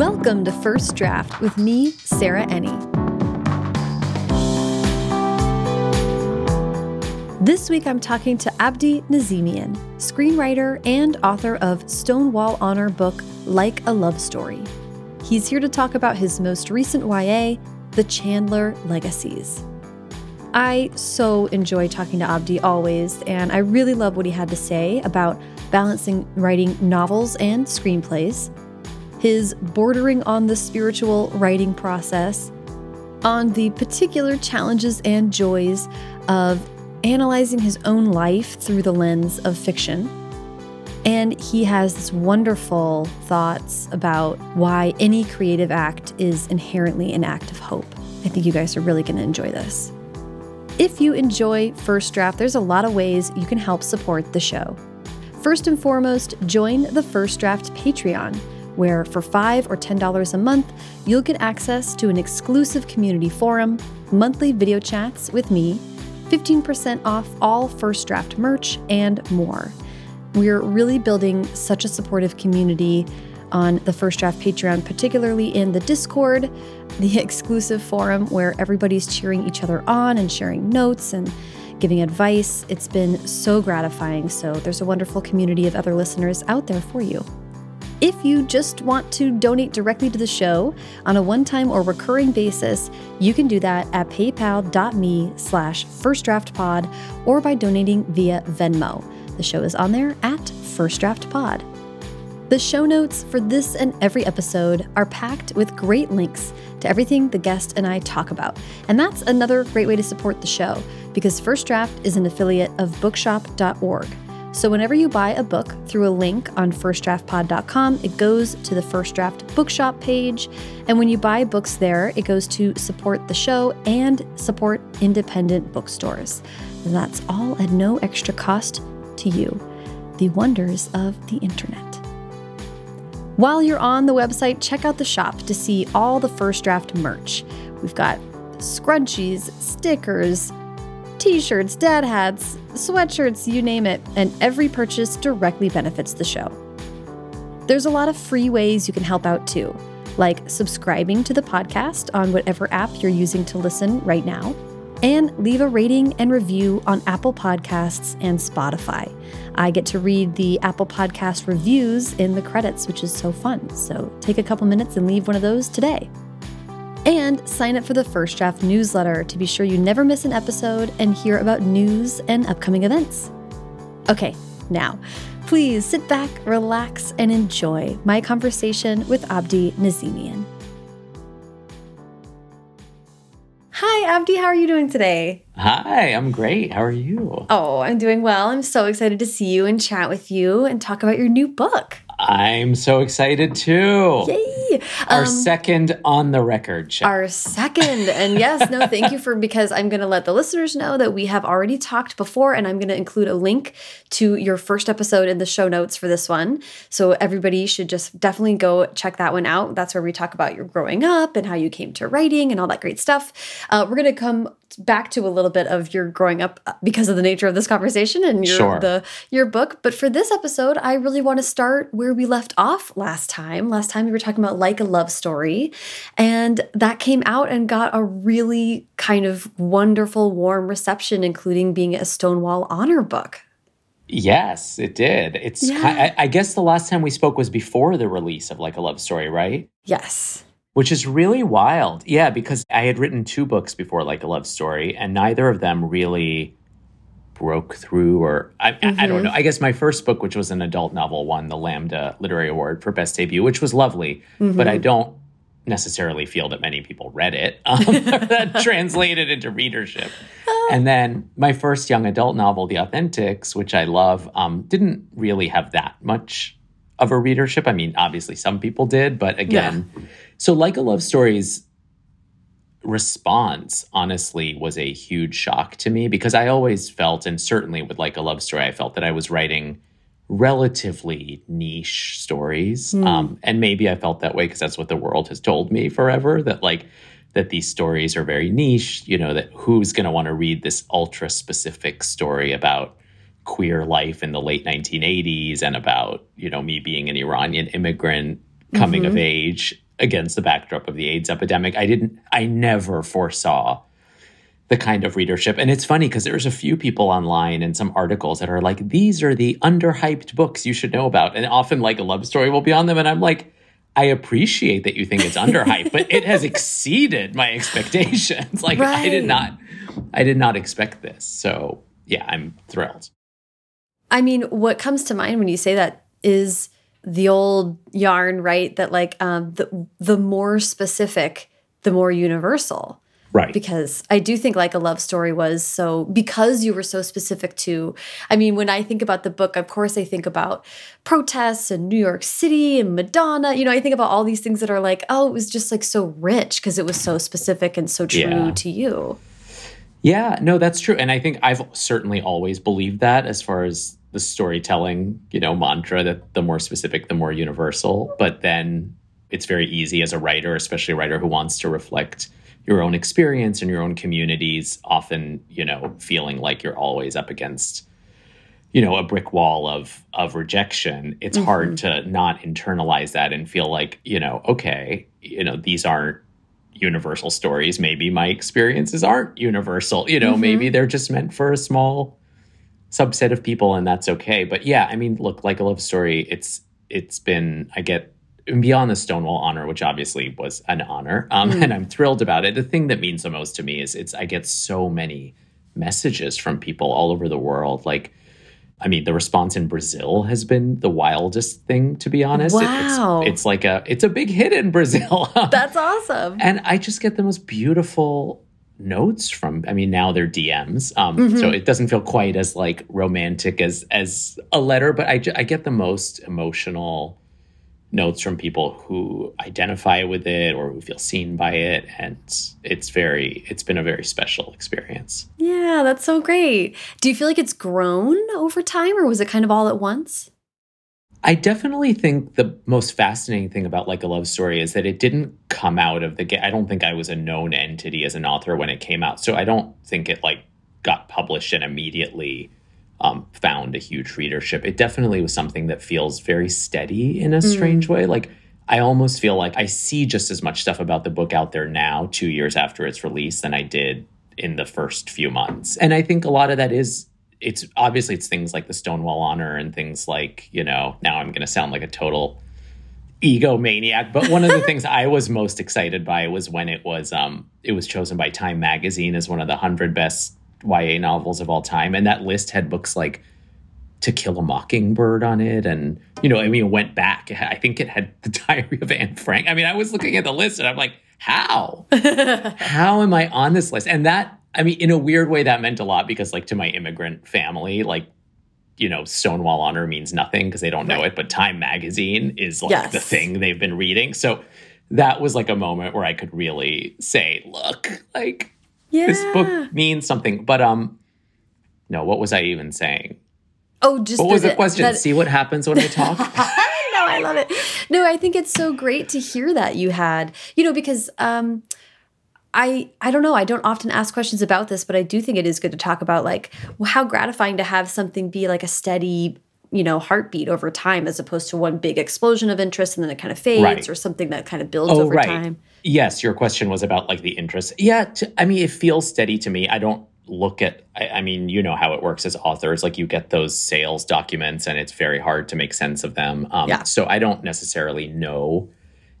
Welcome to First Draft with me, Sarah Enni. This week I'm talking to Abdi Nazemian, screenwriter and author of Stonewall Honor book Like a Love Story. He's here to talk about his most recent YA, The Chandler Legacies. I so enjoy talking to Abdi always, and I really love what he had to say about balancing writing novels and screenplays, his bordering on the spiritual writing process, on the particular challenges and joys of analyzing his own life through the lens of fiction. And he has this wonderful thoughts about why any creative act is inherently an act of hope. I think you guys are really going to enjoy this. If you enjoy First Draft, there's a lot of ways you can help support the show. First and foremost, join the First Draft Patreon, where for 5 or $10 a month, you'll get access to an exclusive community forum, monthly video chats with me, 15% off all First Draft merch, and more. We're really building such a supportive community on the First Draft Patreon, particularly in the Discord, the exclusive forum where everybody's cheering each other on and sharing notes and giving advice. It's been so gratifying. So, there's a wonderful community of other listeners out there for you. If you just want to donate directly to the show on a one-time or recurring basis, you can do that at paypal.me slash firstdraftpod or by donating via Venmo. The show is on there at First Draft Pod. The show notes for this and every episode are packed with great links to everything the guest and I talk about. And that's another great way to support the show because First Draft is an affiliate of bookshop.org. So whenever you buy a book through a link on firstdraftpod.com, it goes to the First Draft bookshop page. And when you buy books there, it goes to support the show and support independent bookstores. And that's all at no extra cost to you. The wonders of the internet. While you're on the website, check out the shop to see all the First Draft merch. We've got scrunchies, stickers, t shirts, dad hats, sweatshirts, you name it, and every purchase directly benefits the show. There's a lot of free ways you can help out too, like subscribing to the podcast on whatever app you're using to listen right now and leave a rating and review on Apple Podcasts and Spotify. I get to read the Apple Podcast reviews in the credits, which is so fun. So take a couple minutes and leave one of those today. And sign up for the First Draft newsletter to be sure you never miss an episode and hear about news and upcoming events. Okay, now, please sit back, relax, and enjoy my conversation with Abdi Nazemian. Hi, Abdi. How are you doing today? Hi, I'm great. How are you? Oh, I'm doing well. I'm so excited to see you and chat with you and talk about your new book. I'm so excited too. Yay! Our um, second on the record show. Our second. And yes, no, thank you for because I'm going to let the listeners know that we have already talked before and I'm going to include a link to your first episode in the show notes for this one. So everybody should just definitely go check that one out. That's where we talk about your growing up and how you came to writing and all that great stuff. Uh, we're going to come back to a little bit of your growing up because of the nature of this conversation and your sure. the your book. But for this episode, I really want to start where we left off last time. Last time we were talking about like a love story, and that came out and got a really kind of wonderful, warm reception, including being a Stonewall Honor book. Yes, it did. It's yeah. kind, I, I guess the last time we spoke was before the release of Like a Love Story, right? Yes which is really wild. Yeah, because I had written two books before, like a love story, and neither of them really broke through or I, mm-hmm. I, don't mm-hmm. know. I guess my first book, which was an adult novel, won the Lambda Literary Award for Best Debut, which was lovely, mm-hmm. but I don't necessarily feel that many people read it um, that translated into readership. And then my first young adult novel, The Authentics, which I love, um, didn't really have that much of a readership. I mean, obviously some people did, but again, yeah. So like a love story's response honestly was a huge shock to me because I always felt, and certainly with like a love story, I felt that I was writing relatively niche stories. Mm. Um, and maybe I felt that way because that's what the world has told me forever that like that these stories are very niche, you know, that who's going to want to read this ultra specific story about queer life in the late 1980s and about you know me being an Iranian immigrant coming mm-hmm. of age against the backdrop of the AIDS epidemic. I didn't, I never foresaw the kind of readership. And it's funny because there's a few people online and some articles that are like, these are the underhyped books you should know about. And often, like, a love story will be on them. And I'm like, I appreciate that you think it's underhyped, but it has exceeded my expectations. Like, right. I did not, I did not expect this. So, yeah, I'm thrilled. I mean, what comes to mind when you say that is the old yarn, right? That like um, the the more specific, the more universal. Right. Because I do think like a love story was so because you were so specific to I mean when I think about the book of course I think about protests and New York City and Madonna you know I think about all these things that are like oh it was just like so rich because it was so specific and so true yeah. to you. Yeah, no that's true and I think I've certainly always believed that as far as the storytelling, you know, mantra that the more specific, the more universal. But then it's very easy as a writer, especially a writer who wants to reflect your own experience and your own communities, often, you know, feeling like you're always up against, you know, a brick wall of of rejection. It's mm-hmm. hard to not internalize that and feel like, you know, okay, you know, these aren't universal stories. Maybe my experiences aren't universal. You know, mm-hmm. maybe they're just meant for a small subset of people and that's okay but yeah i mean look like a love story it's it's been i get beyond the stonewall honor which obviously was an honor um, mm. and i'm thrilled about it the thing that means the most to me is it's i get so many messages from people all over the world like I mean, the response in Brazil has been the wildest thing, to be honest. Wow. It, it's, it's like a it's a big hit in Brazil. That's awesome. And I just get the most beautiful notes from i mean now they're dms um, mm-hmm. so it doesn't feel quite as like romantic as as a letter but I, I get the most emotional notes from people who identify with it or who feel seen by it and it's very it's been a very special experience. Yeah that's so great. Do you feel like it's grown over time or was it kind of all at once I definitely think the most fascinating thing about like a love story is that it didn't come out of the gate. I don't think I was a known entity as an author when it came out. So I don't think it like got published and immediately um, found a huge readership. It definitely was something that feels very steady in a mm. strange way. Like I almost feel like I see just as much stuff about the book out there now, two years after its release, than I did in the first few months. And I think a lot of that is it's obviously it's things like the Stonewall Honor and things like you know now I'm going to sound like a total egomaniac but one of the things I was most excited by was when it was um it was chosen by Time magazine as one of the 100 best YA novels of all time and that list had books like To Kill a Mockingbird on it and you know I mean it went back. I think it had The Diary of Anne Frank. I mean I was looking at the list and I'm like how? How am I on this list? And that I mean, in a weird way, that meant a lot because, like, to my immigrant family, like, you know, Stonewall Honor means nothing because they don't know right. it, but Time Magazine is like yes. the thing they've been reading. So that was like a moment where I could really say, look, like, yeah. this book means something. But, um, no, what was I even saying? Oh, just what was the question? That... See what happens when I talk. no, I love it. No, I think it's so great to hear that you had, you know, because um, I I don't know. I don't often ask questions about this, but I do think it is good to talk about like well, how gratifying to have something be like a steady, you know, heartbeat over time as opposed to one big explosion of interest and then it kind of fades right. or something that kind of builds oh, over right. time. Yes, your question was about like the interest. Yeah, to, I mean, it feels steady to me. I don't look at I, I, mean you know how it works as authors like you get those sales documents and it's very hard to make sense of them um, yeah. so i don't necessarily know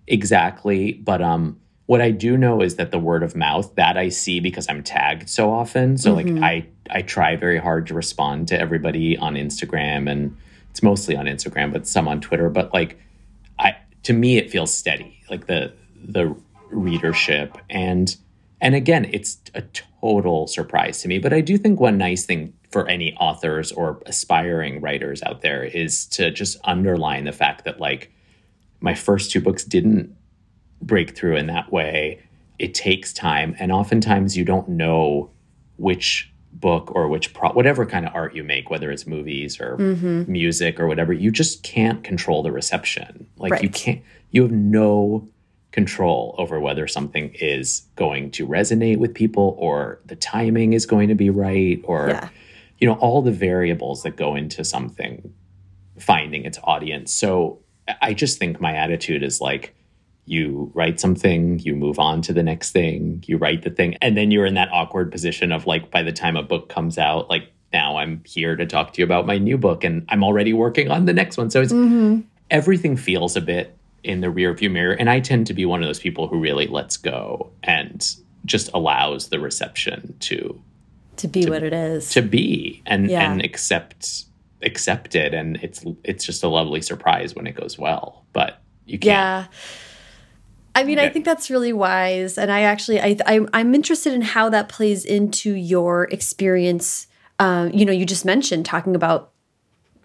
exactly but um what I do know is that the word of mouth that I see because I'm tagged so often. So mm-hmm. like I I try very hard to respond to everybody on Instagram and it's mostly on Instagram, but some on Twitter. But like I to me it feels steady. Like the the readership and and again it's a total surprise to me. But I do think one nice thing for any authors or aspiring writers out there is to just underline the fact that like my first two books didn't breakthrough in that way. It takes time, and oftentimes you don't know which book or which pro whatever kind of art you make whether it's movies or mm-hmm. music or whatever you just can't control the reception like right. you can't you have no control over whether something is going to resonate with people or the timing is going to be right or yeah. you know all the variables that go into something finding its audience so i just think my attitude is like you write something, you move on to the next thing, you write the thing, and then you're in that awkward position of like by the time a book comes out, like now I'm here to talk to you about my new book and I'm already working on the next one. So it's mm-hmm. everything feels a bit in the rearview mirror. And I tend to be one of those people who really lets go and just allows the reception to to be to, what it is. To be and yeah. and accept accept it. And it's it's just a lovely surprise when it goes well. But you can't Yeah. I mean, I think that's really wise, and I actually, I, I, I'm interested in how that plays into your experience uh, you know, you just mentioned talking about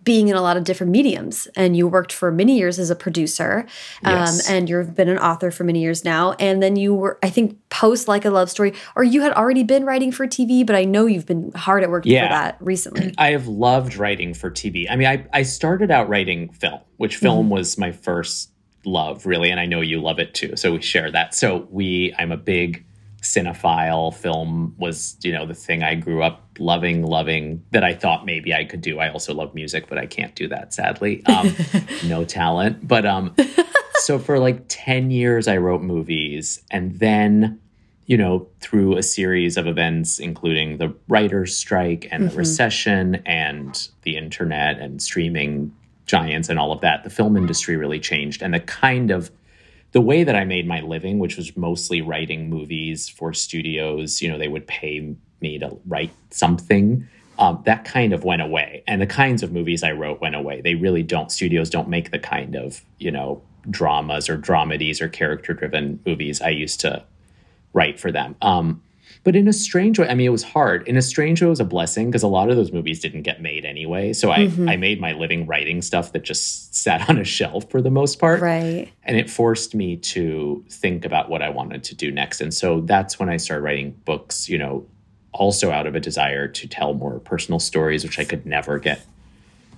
being in a lot of different mediums and you worked for many years as a producer um, yes. and you've been an author for many years now and then you were i think post like a love story or you had already been writing for tv but i know you've been hard at work yeah. for that recently i have loved writing for tv i mean i, I started out writing film which film mm -hmm. was my first love really and i know you love it too so we share that. So we i'm a big cinephile. Film was you know the thing i grew up loving loving that i thought maybe i could do. I also love music but i can't do that sadly. Um, no talent. But um so for like 10 years i wrote movies and then you know through a series of events including the writers strike and mm-hmm. the recession and the internet and streaming giants and all of that the film industry really changed and the kind of the way that I made my living, which was mostly writing movies for studios, you know, they would pay me to write something. Um, that kind of went away. And the kinds of movies I wrote went away. They really don't, studios don't make the kind of, you know, dramas or dramedies or character driven movies I used to write for them. Um, but in a strange way, I mean, it was hard. In a strange way, it was a blessing because a lot of those movies didn't get made anyway. So I, mm-hmm. I made my living writing stuff that just sat on a shelf for the most part. Right. And it forced me to think about what I wanted to do next. And so that's when I started writing books, you know, also out of a desire to tell more personal stories, which I could never get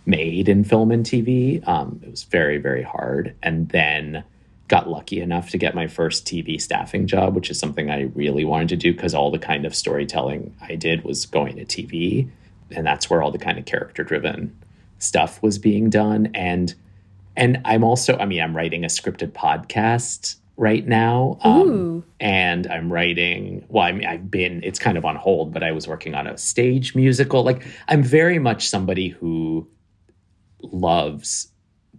made in film and TV. Um, it was very, very hard. And then got lucky enough to get my first TV staffing job, which is something I really wanted to do because all the kind of storytelling I did was going to TV. And that's where all the kind of character driven stuff was being done. And and I'm also, I mean, I'm writing a scripted podcast right now. Um, and I'm writing, well, I mean, I've been, it's kind of on hold, but I was working on a stage musical. Like, I'm very much somebody who loves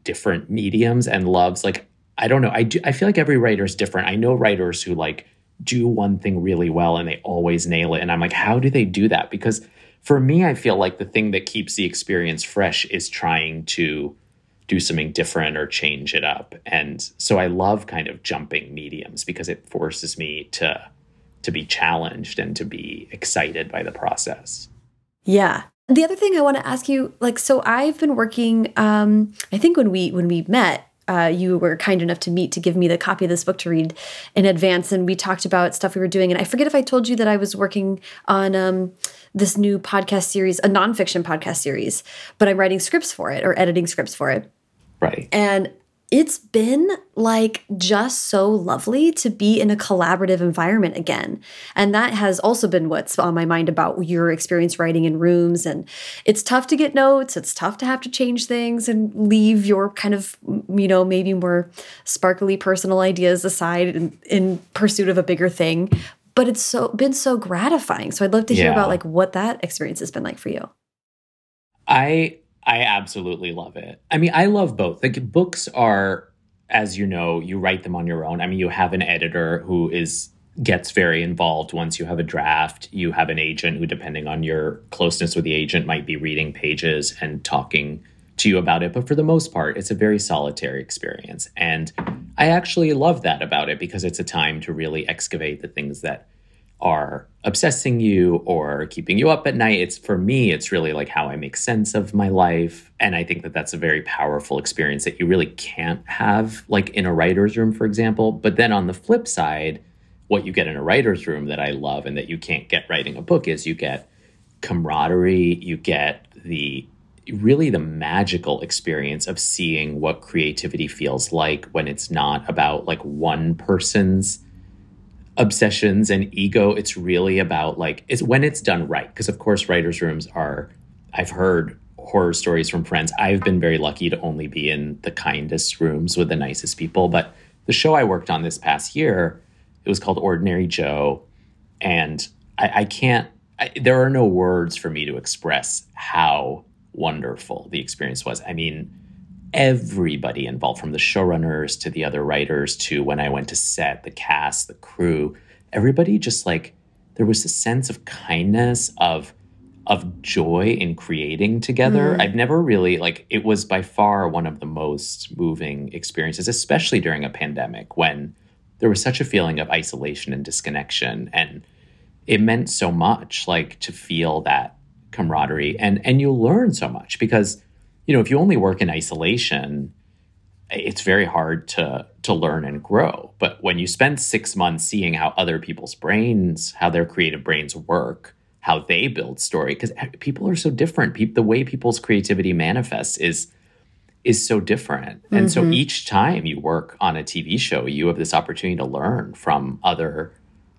different mediums and loves, like, I don't know. I do. I feel like every writer is different. I know writers who like do one thing really well and they always nail it, and I'm like, how do they do that? Because for me, I feel like the thing that keeps the experience fresh is trying to do something different or change it up. And so I love kind of jumping mediums because it forces me to to be challenged and to be excited by the process. Yeah. The other thing I want to ask you, like, so I've been working. Um, I think when we when we met, uh, you were kind enough to meet to give me the copy of this book to read in advance, and we talked about stuff we were doing. And I forget if I told you that I was working on um, this new podcast series, a nonfiction podcast series, but I'm writing scripts for it or editing scripts for it. Right. And it's been like just so lovely to be in a collaborative environment again. And that has also been what's on my mind about your experience writing in rooms. And it's tough to get notes, it's tough to have to change things and leave your kind of, you know, maybe more sparkly personal ideas aside in, in pursuit of a bigger thing. But it's so been so gratifying. So I'd love to hear yeah. about like what that experience has been like for you. I I absolutely love it. I mean, I love both. Like books are, as you know, you write them on your own. I mean, you have an editor who is gets very involved once you have a draft. You have an agent who, depending on your closeness with the agent, might be reading pages and talking to you about it. But for the most part, it's a very solitary experience. And I actually love that about it because it's a time to really excavate the things that are obsessing you or keeping you up at night. It's for me, it's really like how I make sense of my life. And I think that that's a very powerful experience that you really can't have, like in a writer's room, for example. But then on the flip side, what you get in a writer's room that I love and that you can't get writing a book is you get camaraderie, you get the really the magical experience of seeing what creativity feels like when it's not about like one person's obsessions and ego. It's really about like it's when it's done right. Because of course, writers' rooms are. I've heard horror stories from friends. I've been very lucky to only be in the kindest rooms with the nicest people, but the show I worked on this past year, it was called Ordinary Joe. And I, I can't, I, there are no words for me to express how wonderful the experience was. I mean, everybody involved, from the showrunners to the other writers to when I went to set, the cast, the crew, everybody just like, there was a sense of kindness, of, of joy in creating together. Mm. I've never really like it was by far one of the most moving experiences, especially during a pandemic when there was such a feeling of isolation and disconnection and it meant so much like to feel that camaraderie and and you learn so much because you know if you only work in isolation it's very hard to to learn and grow. But when you spend 6 months seeing how other people's brains how their creative brains work how they build story because people are so different. People, the way people's creativity manifests is is so different. And mm-hmm. so each time you work on a tv show you have this opportunity to learn from other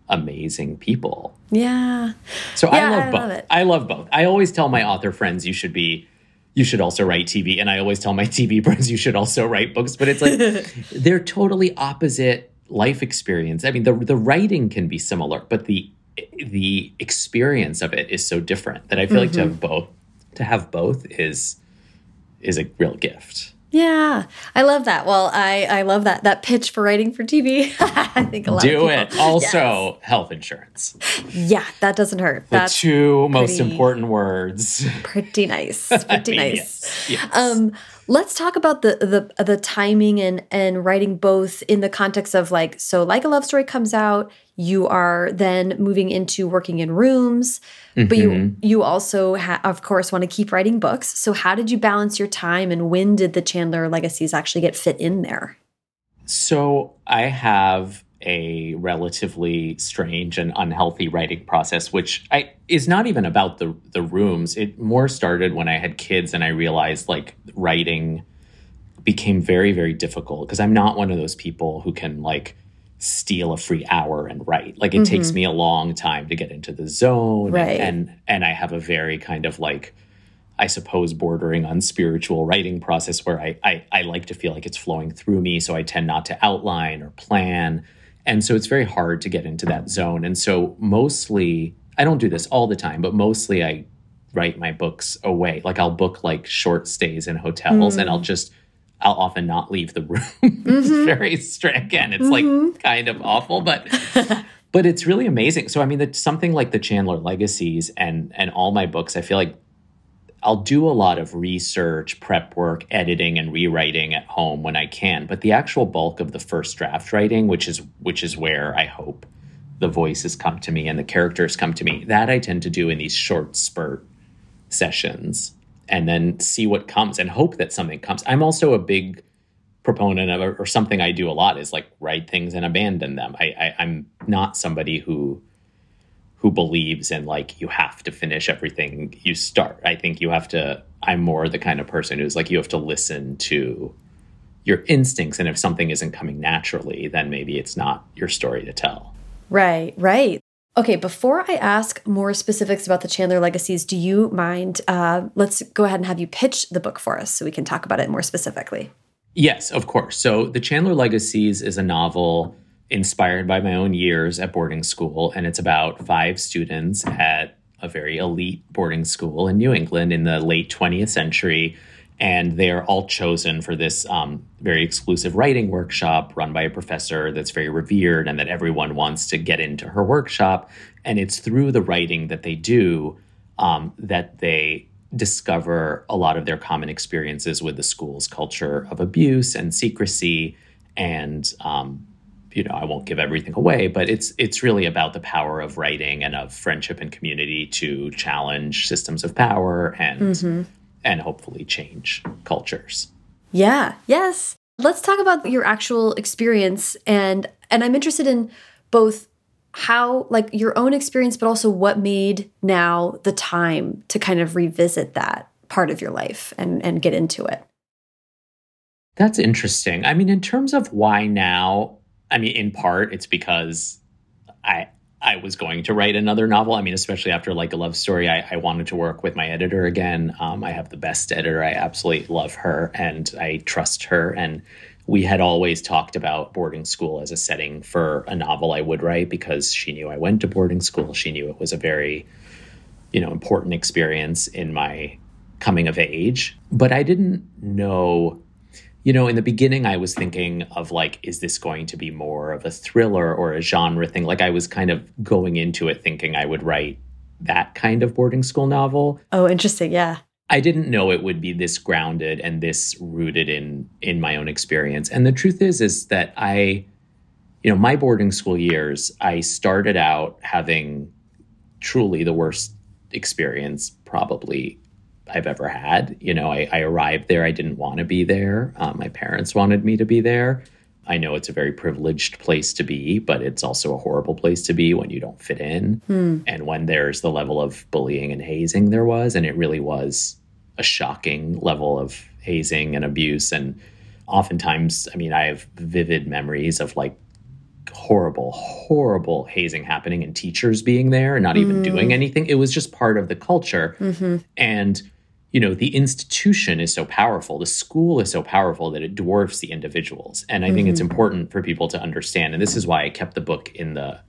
amazing people. Yeah. So yeah, i love I both. love i love both. I always tell my author friends you should be you should also write tv and i always tell my tv friends you should also write books but it's like they're totally opposite life experience i mean the, the writing can be similar but the the experience of it is so different that I feel mm-hmm. like to have mm-hmm. both to have both is is a real gift. Yeah, I love that. Well, I I love that that pitch for writing for TV. I think a lot do of it. Also, yes. health insurance. Yeah, that doesn't hurt. The That's two pretty, most important words. Pretty nice. Pretty nice. Yes, yes. Um, let's talk about the the the timing and and writing both in the context of like so like a love story comes out you are then moving into working in rooms mm -hmm. but you mm-hmm. you also of course want to keep writing books so how did you balance your time and when did the chandler legacies actually get fit in there so i have a relatively strange and unhealthy writing process which i is not even about the the rooms it more started when i had kids and i realized like writing became very very difficult because i'm not one of those people who can like steal a free hour and write. Like it mm-hmm. takes me a long time to get into the zone. Right. And and I have a very kind of like I suppose bordering on spiritual writing process where I, I I like to feel like it's flowing through me. So I tend not to outline or plan. And so it's very hard to get into that zone. And so mostly I don't do this all the time, but mostly I write my books away. Like I'll book like short stays in hotels mm. and I'll mm. just I'll often not leave the room. Mm-hmm. it's very strict. Again, it's mm-hmm. like kind of awful, but but it's really amazing. So I mean, something like the Chandler Legacies and and all my books, I feel like I'll do a lot of research, prep work, editing, and rewriting at home when I can. But the actual bulk of the first draft writing, which is which is where I hope the voices come to me and the characters come to me, that I tend to do in these short spurt sessions and then see what comes and hope that something comes. I'm also a big proponent of, or something I do a lot is like write things and abandon them. I, I I'm not somebody who who believes in like you have to finish everything you start. I think you have to. I'm more the kind of person who's like you have to listen to your instincts, and if something isn't coming naturally, then maybe it's not your story to tell. Right, right. Okay, before I ask more specifics about the Chandler legacies, do you mind? Uh, let's go ahead and have you pitch the book for us so we can talk about it more specifically. Yes, of course. So, The Chandler Legacies is a novel inspired by my own years at boarding school, and it's about five students at a very elite boarding school in New England in the late 20th century and they're all chosen for this um, very exclusive writing workshop run by a professor that's very revered and that everyone wants to get into her workshop. And it's through the writing that they do um, that they discover a lot of their common experiences with the school's culture of abuse and secrecy and um, you know i won't give everything away but it's it's really about the power of writing and of friendship and community to challenge systems of power and mm-hmm and hopefully change cultures. Yeah, yes. Let's talk about your actual experience and and I'm interested in both how like your own experience but also what made now the time to kind of revisit that part of your life and and get into it. That's interesting. I mean in terms of why now, I mean in part it's because I I was going to write another novel. I mean, especially after like a love story, I, I wanted to work with my editor again. Um, I have the best editor. I absolutely love her and I trust her. And we had always talked about boarding school as a setting for a novel I would write because she knew I went to boarding school. She knew it was a very, you know, important experience in my coming of age. But I didn't know, you know, in the beginning, I was thinking of like, is this going to be more of a thriller or a genre thing? Like, I was kind of going into it thinking I would write that kind of boarding school novel. Oh, interesting. Yeah. I didn't know it would be this grounded and this rooted in in my own experience. And the truth is is that I you know, my boarding school years, I started out having truly the worst experience probably I've ever had. You know, I, I arrived there, I didn't want to be there. Um, my parents wanted me to be there. I know it's a very privileged place to be, but it's also a horrible place to be when you don't fit in. Hmm. And when there's the level of bullying and hazing there was, and it really was a shocking level of hazing and abuse. And oftentimes, I mean, I have vivid memories of like horrible, horrible hazing happening and teachers being there and not even mm. doing anything. It was just part of the culture. Mm-hmm. And you know the institution is so powerful the school is so powerful that it dwarfs the individuals. And i mm-hmm. think it's mm-hmm. important for people to understand and this is why i kept the book in the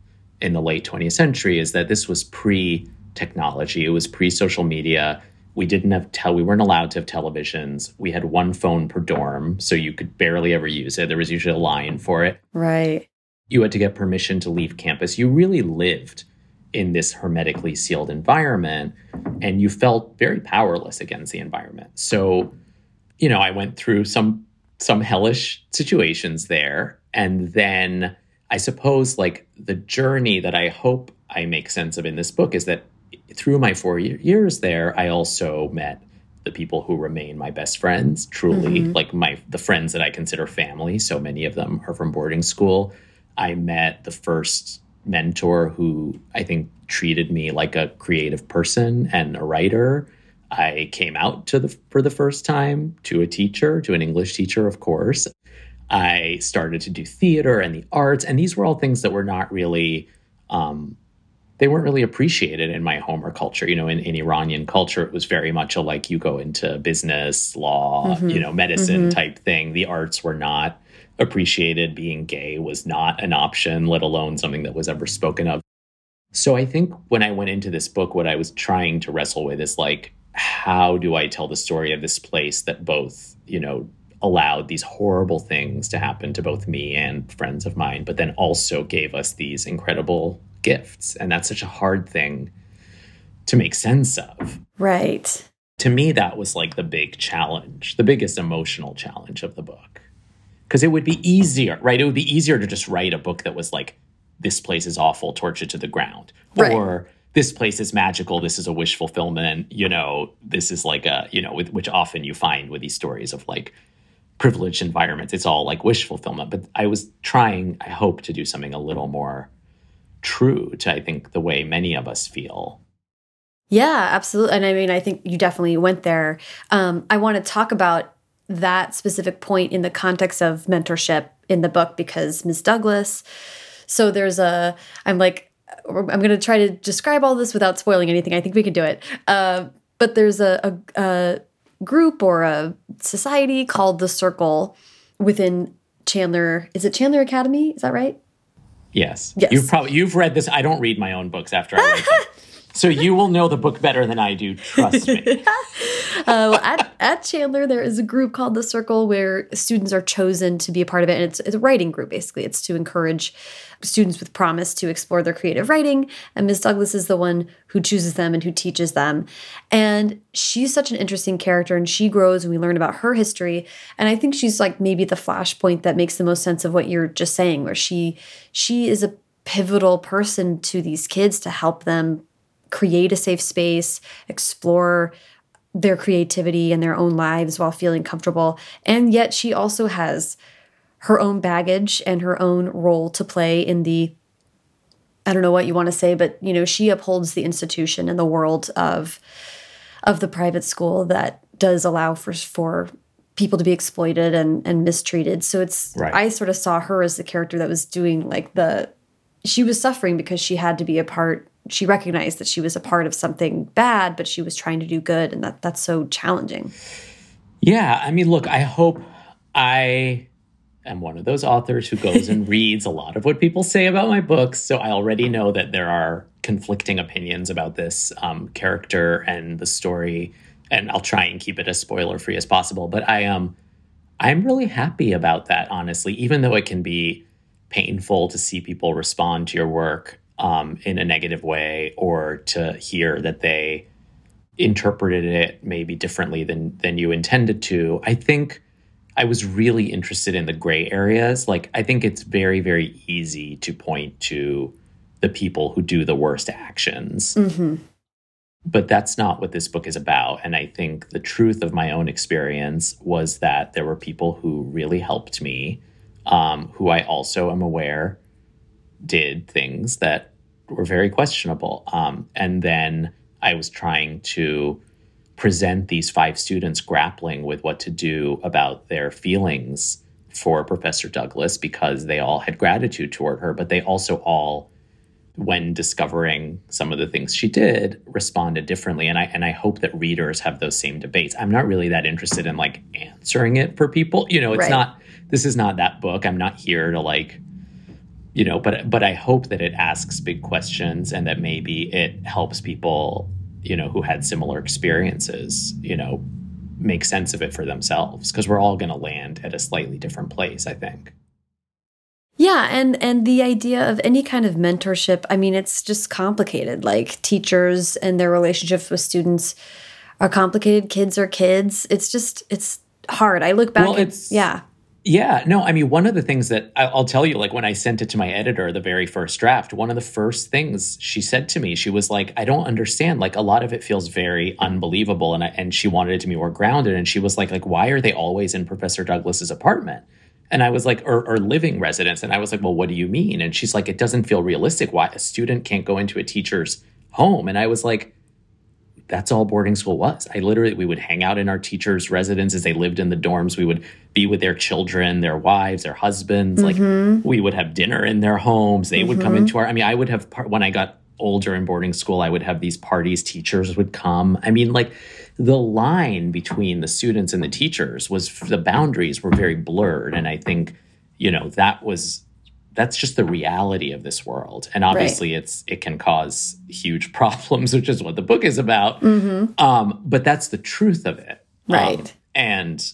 in the late 20th century is that this was pre technology it was pre social media. We didn't have tel we weren't allowed to have televisions. We had one phone per dorm so you could barely ever use it. There was usually a line for it. Right. You had to get permission to leave campus. You really lived in this hermetically sealed environment and you felt very powerless against the environment. So, you know, I went through some some hellish situations there and then I suppose like the journey that I hope I make sense of in this book is that through my 4 years there I also met the people who remain my best friends truly mm-hmm. like my the friends that I consider family so many of them are from boarding school I met the first mentor who I think treated me like a creative person and a writer. I came out to the for the first time to a teacher, to an English teacher, of course. I started to do theater and the arts, and these were all things that were not really um, they weren't really appreciated in my home or culture. You know, in, in Iranian culture, it was very much a like you go into business, law, mm-hmm. you know, medicine mm-hmm. type thing. The arts were not appreciated. Being gay was not an option, let alone something that was ever spoken of. So I think when I went into this book, what I was trying to wrestle with is like, how do I tell the story of this place that both, you know, allowed these horrible things to happen to both me and friends of mine, but then also gave us these incredible gifts. And that's such a hard thing to make sense of. Right. To me, that was like the big challenge, the biggest emotional challenge of the book. Because it would be easier, right? It would be easier to just write a book that was like, this place is awful, torture to the ground. Right. Or this place is magical, this is a wish fulfillment, you know, this is like a, you know, with, which often you find with these stories of like privileged environments. It's all like wish fulfillment. But I was trying, I hope, to do something a little more true to, I think, the way many of us feel. Yeah, absolutely. And I mean, I think you definitely went there. Um, I want to talk about that specific point in the context of mentorship in the book because Ms. Douglas so there's a, I'm like, I'm going to try to describe all this without spoiling anything. I think we can do it. Uh, but there's a, a, a group or a society called the Circle within Chandler. Is it Chandler Academy? Is that right? Yes. Yes. You've probably you've read this. I don't read my own books after I. So you will know the book better than I do. Trust me. uh, at, at Chandler, there is a group called the Circle where students are chosen to be a part of it, and it's, it's a writing group. Basically, it's to encourage students with promise to explore their creative writing. And Ms. Douglas is the one who chooses them and who teaches them. And she's such an interesting character, and she grows, and we learn about her history. And I think she's like maybe the flashpoint that makes the most sense of what you're just saying, where she she is a pivotal person to these kids to help them create a safe space, explore their creativity and their own lives while feeling comfortable. And yet she also has her own baggage and her own role to play in the I don't know what you want to say, but you know, she upholds the institution and the world of of the private school that does allow for for people to be exploited and and mistreated. So it's right. I sort of saw her as the character that was doing like the she was suffering because she had to be a part she recognized that she was a part of something bad, but she was trying to do good, and that that's so challenging. Yeah, I mean, look, I hope I am one of those authors who goes and reads a lot of what people say about my books. So I already know that there are conflicting opinions about this um, character and the story. And I'll try and keep it as spoiler free as possible. But I am, um, I'm really happy about that, honestly, even though it can be painful to see people respond to your work um, in a negative way or to hear that they interpreted it maybe differently than than you intended to. I think I was really interested in the gray areas. Like I think it's very very easy to point to the people who do the worst actions. Mm-hmm. But that's not what this book is about. And I think the truth of my own experience was that there were people who really helped me, um, who I also am aware did things that were very questionable. Um, and then I was trying to present these five students grappling with what to do about their feelings for Professor Douglas because they all had gratitude toward her, but they also all, when discovering some of the things she did, responded differently. And I and I hope that readers have those same debates. I'm not really that interested in like answering it for people. You know, it's right. not this is not that book. I'm not here to like you know but but i hope that it asks big questions and that maybe it helps people you know who had similar experiences you know make sense of it for themselves because we're all going to land at a slightly different place i think. Yeah and and the idea of any kind of mentorship i mean it's just complicated. Like teachers and their relationships with students are complicated. Kids are kids. It's just it's hard. I look back well, it's, yeah yeah, no, I mean, one of the things that I'll tell you, like when I sent it to my editor, the very first draft, one of the first things she said to me, she was like, I don't understand. Like a lot of it feels very unbelievable. And, I, and she wanted it to be more grounded. And she was like, like, why are they always in Professor Douglas's apartment? And I was like, or, or living residence. And I was like, well, what do you mean? And she's like, it doesn't feel realistic. Why a student can't go into a teacher's home? And I was like, that's all boarding school was. I literally, we would hang out in our teachers' residences. They lived in the dorms. We would be with their children, their wives, their husbands. Mm-hmm. Like we would have dinner in their homes. They mm-hmm. would come mm-hmm. into our, I mean, I would have, part, when I got older in boarding school, I would have these parties. Teachers would come. I mean, like the line between the students and the teachers was, the boundaries were very blurred. And I think, you know, that was that's just the reality of this world. And obviously right. it's it can cause huge problems which is what the book is about. Mm-hmm. um, but that's the truth of it. Right. Um, and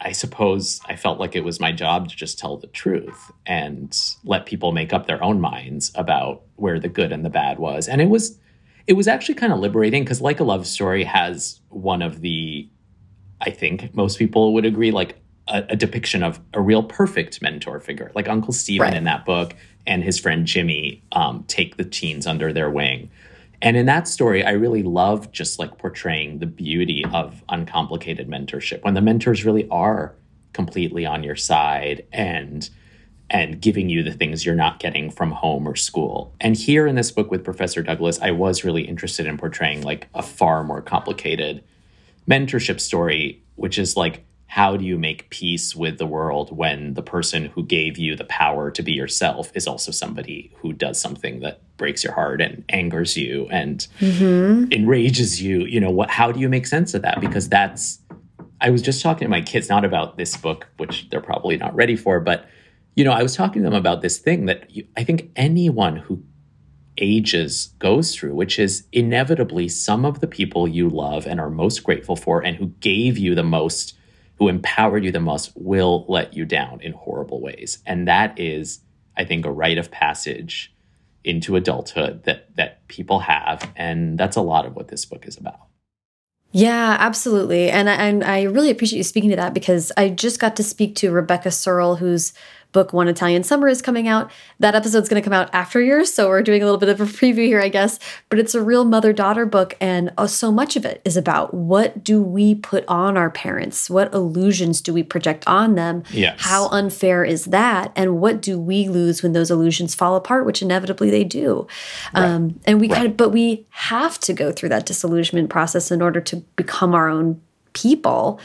i suppose i felt like it was my job to just tell the truth and let people make up their own minds about where the good and the bad was. And it was it was actually kind of liberating because like a love story has one of the i think most people would agree like a, a, depiction of a real perfect mentor figure, like Uncle Stephen right. in that book and his friend Jimmy um, take the teens under their wing. And in that story, I really love just like portraying the beauty of uncomplicated mentorship when the mentors really are completely on your side and and giving you the things you're not getting from home or school. And here in this book with Professor Douglas, I was really interested in portraying like a far more complicated mentorship story, which is like how do you make peace with the world when the person who gave you the power to be yourself is also somebody who does something that breaks your heart and angers you and mm-hmm. enrages you you know what how do you make sense of that because that's i was just talking to my kids not about this book which they're probably not ready for but you know i was talking to them about this thing that you, i think anyone who ages goes through, which is inevitably some of the people you love and are most grateful for and who gave you the most who empowered you the most will let you down in horrible ways. And that is, I think, a rite of passage into adulthood that that people have. And that's a lot of what this book is about. Yeah, absolutely. And I, and I really appreciate you speaking to that because I just got to speak to Rebecca Serle, who's book One Italian Summer is coming out. That episode's going to come out after yours, so we're doing a little bit of a preview here, I guess. But it's a real mother daughter book, and oh, so much of it is about what do we put on our parents? What illusions do we project on them? Yes. How unfair is that? And what do we lose when those illusions fall apart, which inevitably they do? Right. Um, and we right. kind of, but we have to go through that disillusionment process in order to become our own people.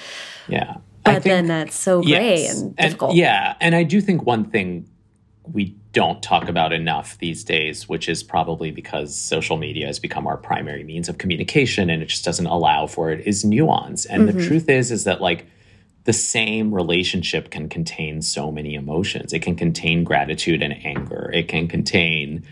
Yeah. But think, then that's so gray yes, and difficult. And, yeah. And I do think one thing we don't talk about enough these days, which is probably because social media has become our primary means of communication and it just doesn't allow for it, is nuance. And mm-hmm. the truth is, is that like the same relationship can contain so many emotions. It can contain gratitude and anger. It can contain,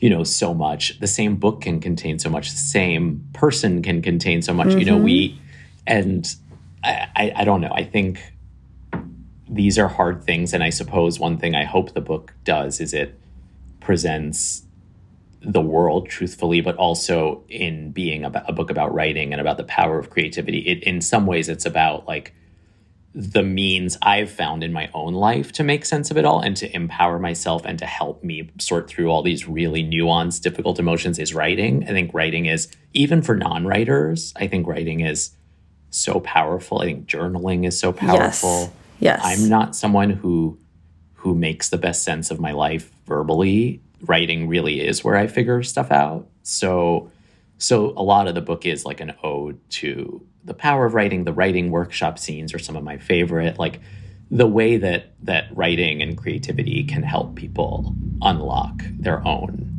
you know, so much. The same book can contain so much. The same person can contain so much. Mm-hmm. You know, we, mm-hmm. and I, I, don't know. I think these are hard things. And I suppose one thing I hope the book does is it presents the world truthfully, but also in being a, a book about writing and about the power of creativity. It, in some ways, it's about like, the means I've found in my own life to make sense of it all and to empower myself and to help me sort through all these really nuanced, difficult emotions is writing. I think writing is, even for non writers, I think writing is so powerful. I think journaling is so powerful. Yes. yes. I'm not someone who who makes the best sense of my life verbally. Writing really is where I figure stuff out. So so a lot of the book is like an ode to the power of writing. The writing workshop scenes are some of my favorite. Like the way that that writing and creativity can help people unlock their own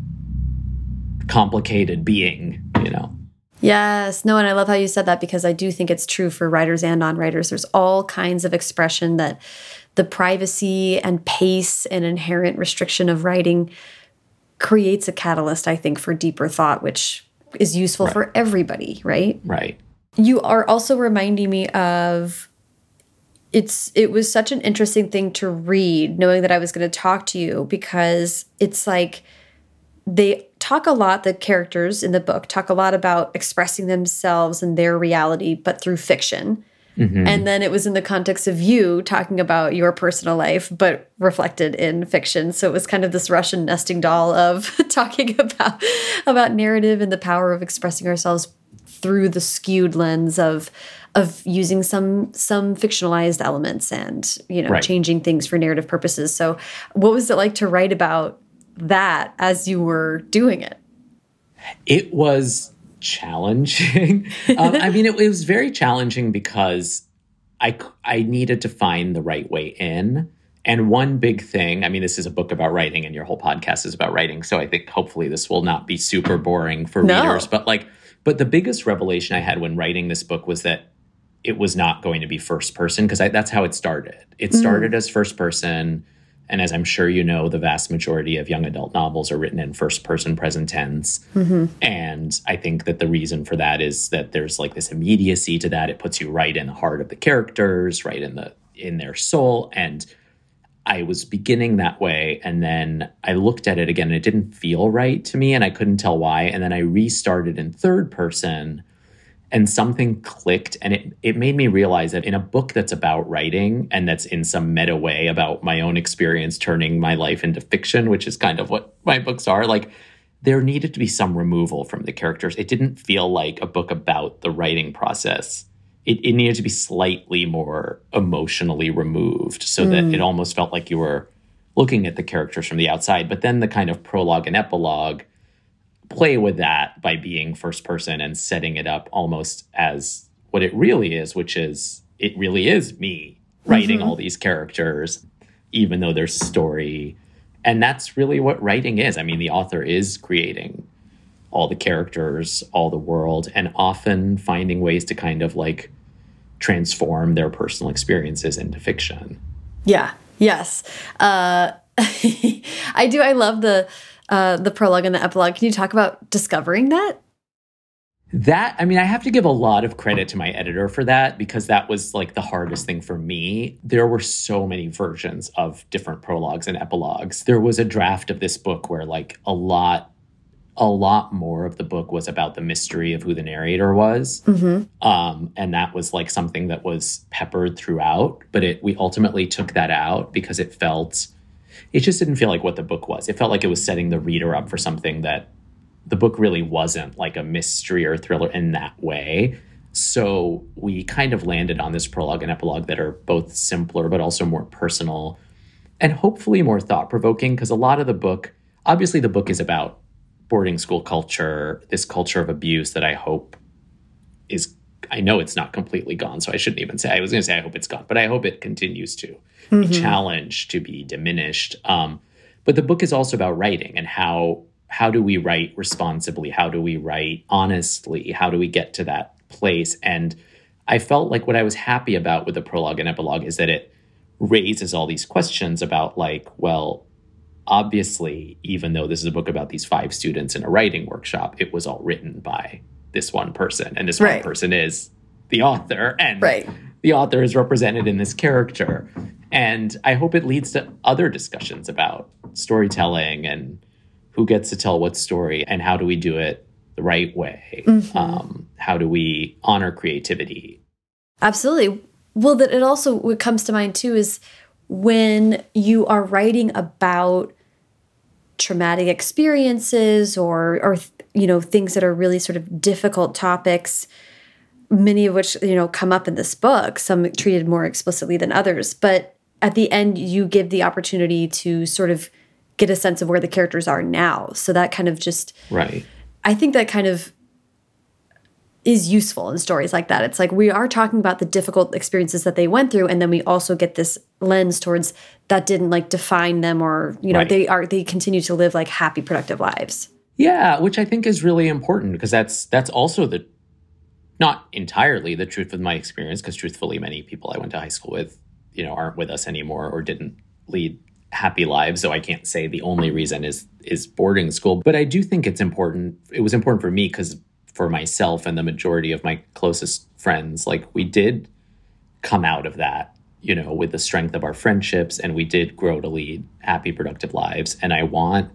complicated being, you know. Yes, no, and I love how you said that because I do think it's true for writers and non-writers. There's all kinds of expression that the privacy and pace and inherent restriction of writing creates a catalyst, I think, for deeper thought, which is useful right. for everybody, right? Right. You are also reminding me of it's it was such an interesting thing to read knowing that I was going to talk to you because it's like they talk a lot the characters in the book talk a lot about expressing themselves and their reality but through fiction Mm -hmm. And then it was in the context of you talking about your personal life, but reflected in fiction. So it was kind of this Russian nesting doll of talking about about narrative and the power of expressing ourselves through the skewed lens of of using some some fictionalized elements and you know right. changing things for narrative purposes. So what was it like to write about that as you were doing it? It was challenging. um, I mean, it, it, was very challenging because I I needed to find the right way in. And one big thing, I mean, this is a book about writing, and your whole podcast is about writing. So I think hopefully this will not be super boring for no. readers. But like, but the biggest revelation I had when writing this book was that it was not going to be first person because that's how it started. It started mm. as first person and as I'm sure you know, the vast majority of young adult novels are written in first person present tense. Mm-hmm. And I think that the reason for that is that there's like this immediacy to that. It puts you right in the heart of the characters, right in the in their soul. And I was beginning that way. And then I looked at it again and it didn't feel right to me. And I couldn't tell why. And then I restarted in third person and something clicked and it, it made me realize that in a book that's about writing and that's in some meta way about my own experience turning my life into fiction which is kind of what my books are like there needed to be some removal from the characters it didn't feel like a book about the writing process it, it needed to be slightly more emotionally removed so mm. that it almost felt like you were looking at the characters from the outside but then the kind of prologue and epilogue play with that by being first person and setting it up almost as what it really is, which is it really is me writing mm-hmm. all these characters, even though there's a story. And that's really what writing is. I mean, the author is creating all the characters, all the world, and often finding ways to kind of like transform their personal experiences into fiction. Yeah. Yes. Uh, I do. I love the uh, the prologue and the epilogue. Can you talk about discovering that? That, I mean, I have to give a lot of credit to my editor for that because that was like the hardest thing for me. There were so many versions of different prologues and epilogues. There was a draft of this book where, like, a lot a lot more of the book was about the mystery of who the narrator was mm-hmm. um, and that was like something that was peppered throughout but it we ultimately took that out because it felt it just didn't feel like what the book was. It felt like it was setting the reader up for something that the book really wasn't like a mystery or thriller in that way. So we kind of landed on this prologue and epilogue that are both simpler but also more personal and hopefully more thought provoking because a lot of the book, obviously, the book is about boarding school culture, this culture of abuse that I hope is I know it's not completely gone, so I shouldn't even say. I was going to say I hope it's gone, but I hope it continues to mm-hmm. be challenged, to be diminished. Um, but the book is also about writing and how how do we write responsibly? How do we write honestly? How do we get to that place? And I felt like what I was happy about with the prologue and epilogue is that it raises all these questions about, like, well, obviously, even though this is a book about these five students in a writing workshop, it was all written by this one person. And this right. one person is the author. And right. the author is represented in this character. And I hope it leads to other discussions about storytelling and who gets to tell what story and how do we do it the right way? Mm-hmm. Um, how do we honor creativity? Absolutely. Well, that it also what comes to mind too is when you are writing about traumatic experiences or or you know things that are really sort of difficult topics many of which you know come up in this book some treated more explicitly than others. But at the end you give the opportunity to sort of get a sense of where the characters are now. So that kind of just right. I think that kind of is useful in stories like that. It's like we are talking about the difficult experiences that they went through and then we also get this lens towards that didn't like define them or you know right. they are they continue to live like happy productive lives yeah which i think is really important because that's that's also the not entirely the truth of my experience because truthfully many people i went to high school with you know aren't with us anymore or didn't lead happy lives so i can't say the only reason is is boarding school. But i do think it's important it was important for me because for myself and the majority of my closest friends like we did come out of that you know with the strength of our friendships and we did grow to lead happy productive lives and i want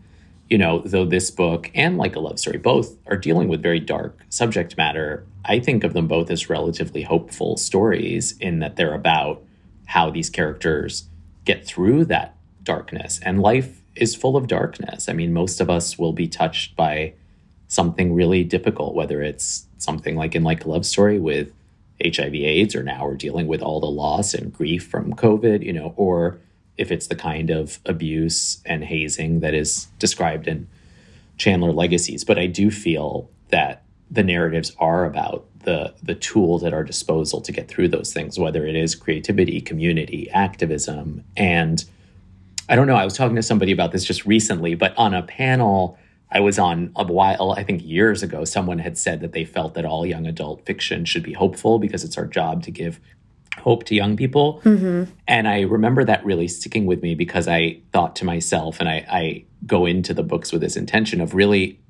you know, though this book and like a love story both are dealing with very dark subject matter, I think of them both as relatively hopeful stories in that they're about how these characters get through that darkness. And life is full of darkness. I mean, most of us will be touched by something really difficult, whether it's something like in like a love story with HIV AIDS, or now we're dealing with all the loss and grief from COVID, you know, or if it's the kind of abuse and hazing that is described in Chandler Legacies. But I do feel that the narratives are about the the tools at our disposal to get through those things, whether it is creativity, community, activism, and I don't know. I was talking to somebody about this just recently, but on a panel I was on a while, I think years ago, someone had said that they felt that all young adult fiction should be hopeful because it's our job to give hope to young people. Mm-hmm. And I remember that really sticking with me because I thought to myself, and I, I go into the books with this intention of really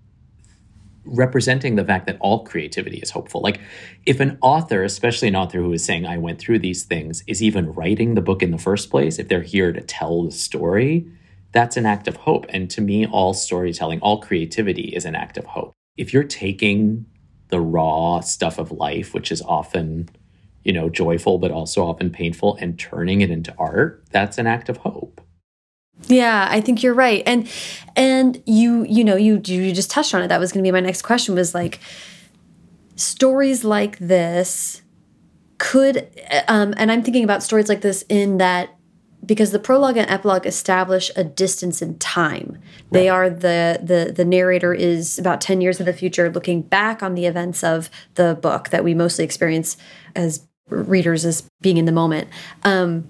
representing the fact that all creativity is hopeful. Like, if an author, especially an author who is saying, I went through these things, is even writing the book in the first place, if they're here to tell the story, that's an act of hope. And to me, all storytelling, all creativity is an act of hope. If you're taking the raw stuff of life, which is often you know, joyful but also often painful and turning it into art, that's an act of hope. Yeah, I think you're right. And and you you know, you you just touched on it. That was going to be my next question was like stories like this could um and I'm thinking about stories like this in that because the prologue and epilogue establish a distance in time. They are the the the narrator is about 10 years in the future looking back on the events of the book that we mostly experience as readers as being in the moment. Um,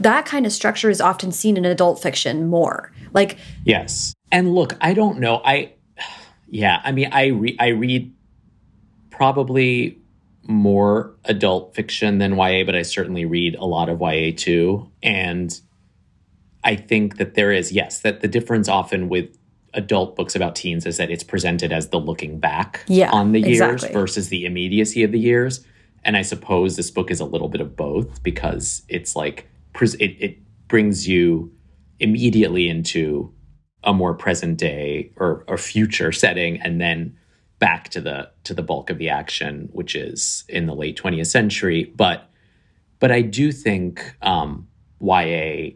that kind of structure is often seen in adult fiction more. Like yes, and look, I don't know. I yeah, I mean, I read I read probably more adult fiction than YA, but I certainly read a lot of YA too. And I think that there is, yes, that the difference often with adult books about teens is that it's presented as the looking back yeah, on the years exactly. versus the immediacy of the years. And I suppose this book is a little bit of both because it's like it, it brings you immediately into a more present day or, or future setting and then back to the to the bulk of the action which is in the late 20th century but but i do think um, ya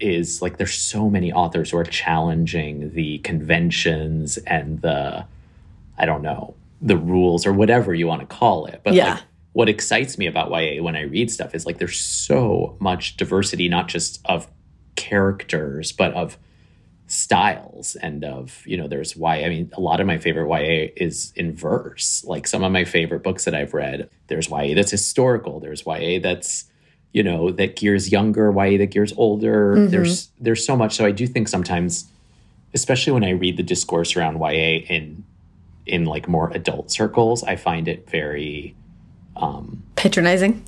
is like there's so many authors who are challenging the conventions and the i don't know the rules or whatever you want to call it but yeah. like what excites me about YA when I read stuff is like there's so much diversity, not just of characters, but of styles and of, you know, there's YA. I mean, a lot of my favorite YA is in verse. Like some of my favorite books that I've read, there's YA that's historical, there's YA that's, you know, that gears younger, YA that gears older. Mm-hmm. There's there's so much. So I do think sometimes, especially when I read the discourse around YA in in like more adult circles, I find it very um, patronizing.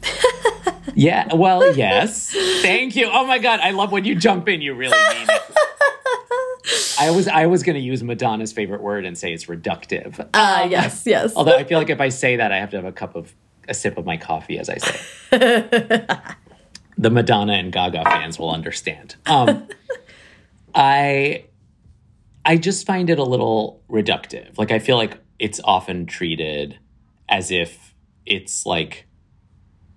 yeah, well, yes. Thank you. Oh my god, I love when you jump in. You really mean it. I was I was going to use Madonna's favorite word and say it's reductive. Ah, uh, yes, yes. Although I feel like if I say that, I have to have a cup of a sip of my coffee as I say. the Madonna and Gaga fans will understand. Um, I I just find it a little reductive. Like I feel like it's often treated as if it's like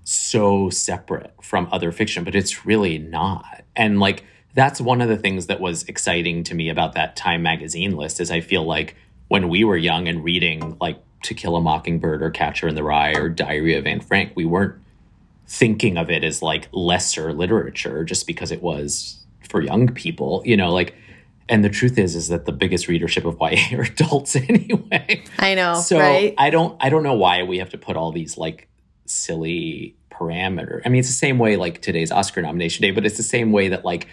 so separate from other fiction, but it's really not. And like that's one of the things that was exciting to me about that Time magazine list is I feel like when we were young and reading like To Kill a Mockingbird or Catcher in the Rye or Diary of Anne Frank, we weren't thinking of it as like lesser literature just because it was for young people, you know, like and the truth is is that the biggest readership of YA are adults anyway. I know. So right? I don't I don't know why we have to put all these like silly parameter. I mean, it's the same way like today's Oscar nomination day, but it's the same way that like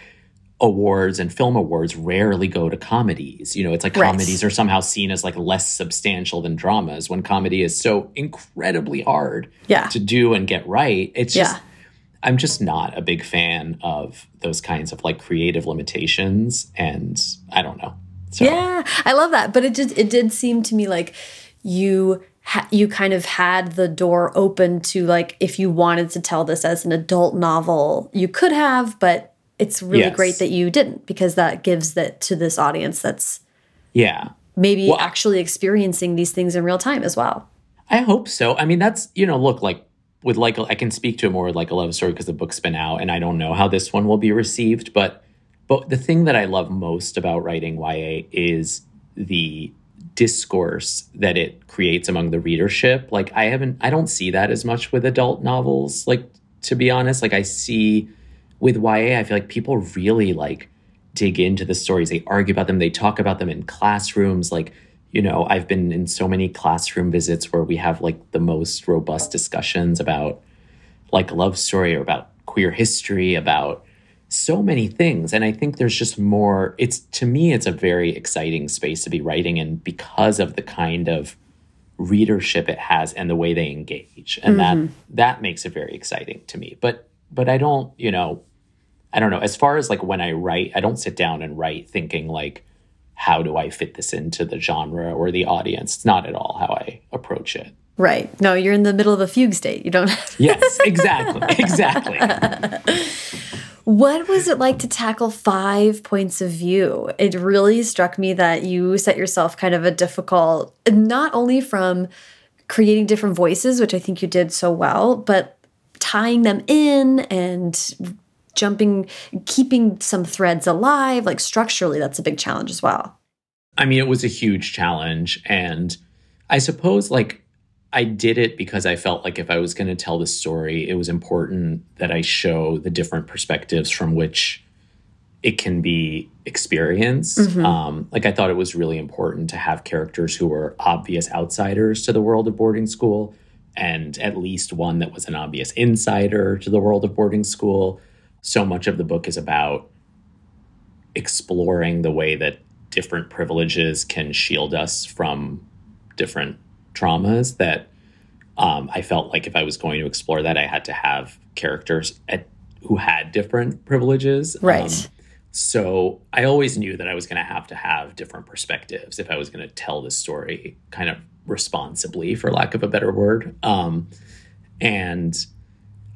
awards and film awards rarely go to comedies. You know, it's like right. comedies are somehow seen as like less substantial than dramas when comedy is so incredibly hard yeah. to do and get right. It's just yeah. I'm just not a big fan of those kinds of like creative limitations and I don't know. So. Yeah, I love that, but it just it did seem to me like you you kind of had the door open to like if you wanted to tell this as an adult novel, you could have, but it's really yes. great that you didn't because that gives that to this audience that's yeah maybe well, actually experiencing these things in real time as well. I hope so. I mean, that's you know, look like with like I can speak to it more like a love story because the book's been out, and I don't know how this one will be received. But but the thing that I love most about writing YA is the discourse that it creates among the readership. Like I haven't I don't see that as much with adult novels. Like to be honest, like I see with YA, I feel like people really like dig into the stories. They argue about them. They talk about them in classrooms. Like you know, I've been in so many classroom visits where we have like the most robust discussions about like love story or about queer history, about so many things. And I think there's just more, it's to me, it's a very exciting space to be writing in because of the kind of readership it has and the way they engage. And mm-hmm. that that makes it very exciting to me. But but I don't, you know, I don't know, as far as like when I write, I don't sit down and write thinking like, how do I fit this into the genre or the audience? It's not at all how I approach it. Right. No, you're in the middle of a fugue state. You don't. yes, exactly. Exactly. what was it like to tackle five points of view? It really struck me that you set yourself kind of a difficult, not only from creating different voices, which I think you did so well, but tying them in and jumping, keeping some threads alive. Like structurally, that's a big challenge as well. I mean, it was a huge challenge. And I suppose, like, I did it because I felt like if I was going to tell the story, it was important that I show the different perspectives from which it can be experienced. Mm-hmm. Um, like, I thought it was really important to have characters who were obvious outsiders to the world of boarding school, and at least one that was an obvious insider to the world of boarding school so much of the book is about exploring the way that different privileges can shield us from different traumas that um, I felt like if I was going to explore that, I had to have characters at, who had different privileges. Right. Um, so I always knew that I was going to have to have different perspectives if I was going to tell this story kind of responsibly, for lack of a better word. Um, and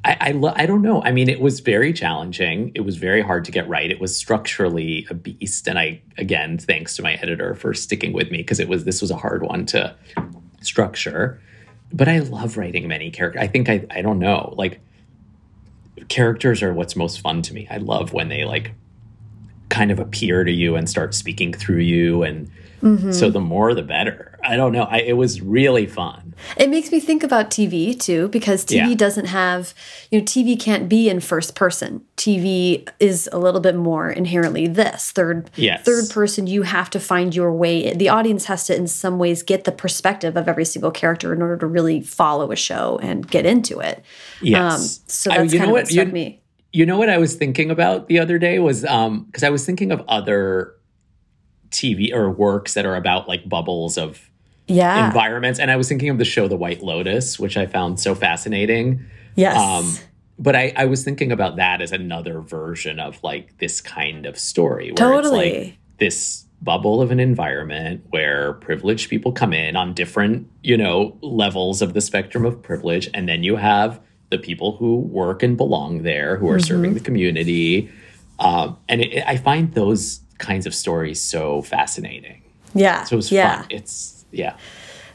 I I, lo- I, don't know. I mean, it was very challenging. It was very hard to get right. It was structurally a beast, and I again, thanks to my editor for sticking with me because it was this was a hard one to structure. But I love writing many characters. I think I I don't know like characters are what's most fun to me. I love when they like kind of appear to you and start speaking through you and Mm-hmm. So the more, the better. I don't know. I, it was really fun. It makes me think about TV too, because TV yeah. doesn't have, you know, TV can't be in first person. TV is a little bit more inherently this third, yes. third person. You have to find your way. The audience has to, in some ways, get the perspective of every single character in order to really follow a show and get into it. Yes. Um, so that's I, kind of what, what struck you, me. You know what I was thinking about the other day was um because I was thinking of other TV or works that are about like bubbles of yeah. environments. And I was thinking of the show The White Lotus, which I found so fascinating. Yes. Um, but I, I was thinking about that as another version of like this kind of story where Totally. it's like this bubble of an environment where privileged people come in on different, you know, levels of the spectrum of privilege. And then you have the people who work and belong there, who are serving the community. Um, and it, I find those kinds of stories so fascinating. yeah. So it was yeah. fun. It's, yeah.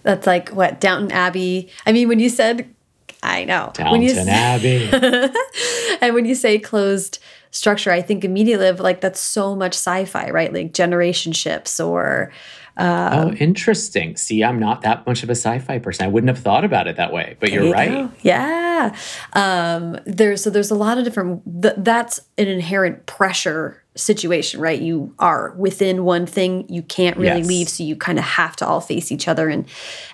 That's like what Downton Abbey. I mean, when you said, I know when you Downton Abbey. and when you say closed structure, I think immediately of like that's so much sci-fi, right? Like generation ships or oh, interesting. See, I'm not that much of a sci fi person. I wouldn't have thought about it that way, but you're You right. know? Yeah. Um, there's so there's a lot of different. Th- that's an inherent pressure situation, right? You are within one thing. You can't really Yes. leave, so you kind of have to all face each other and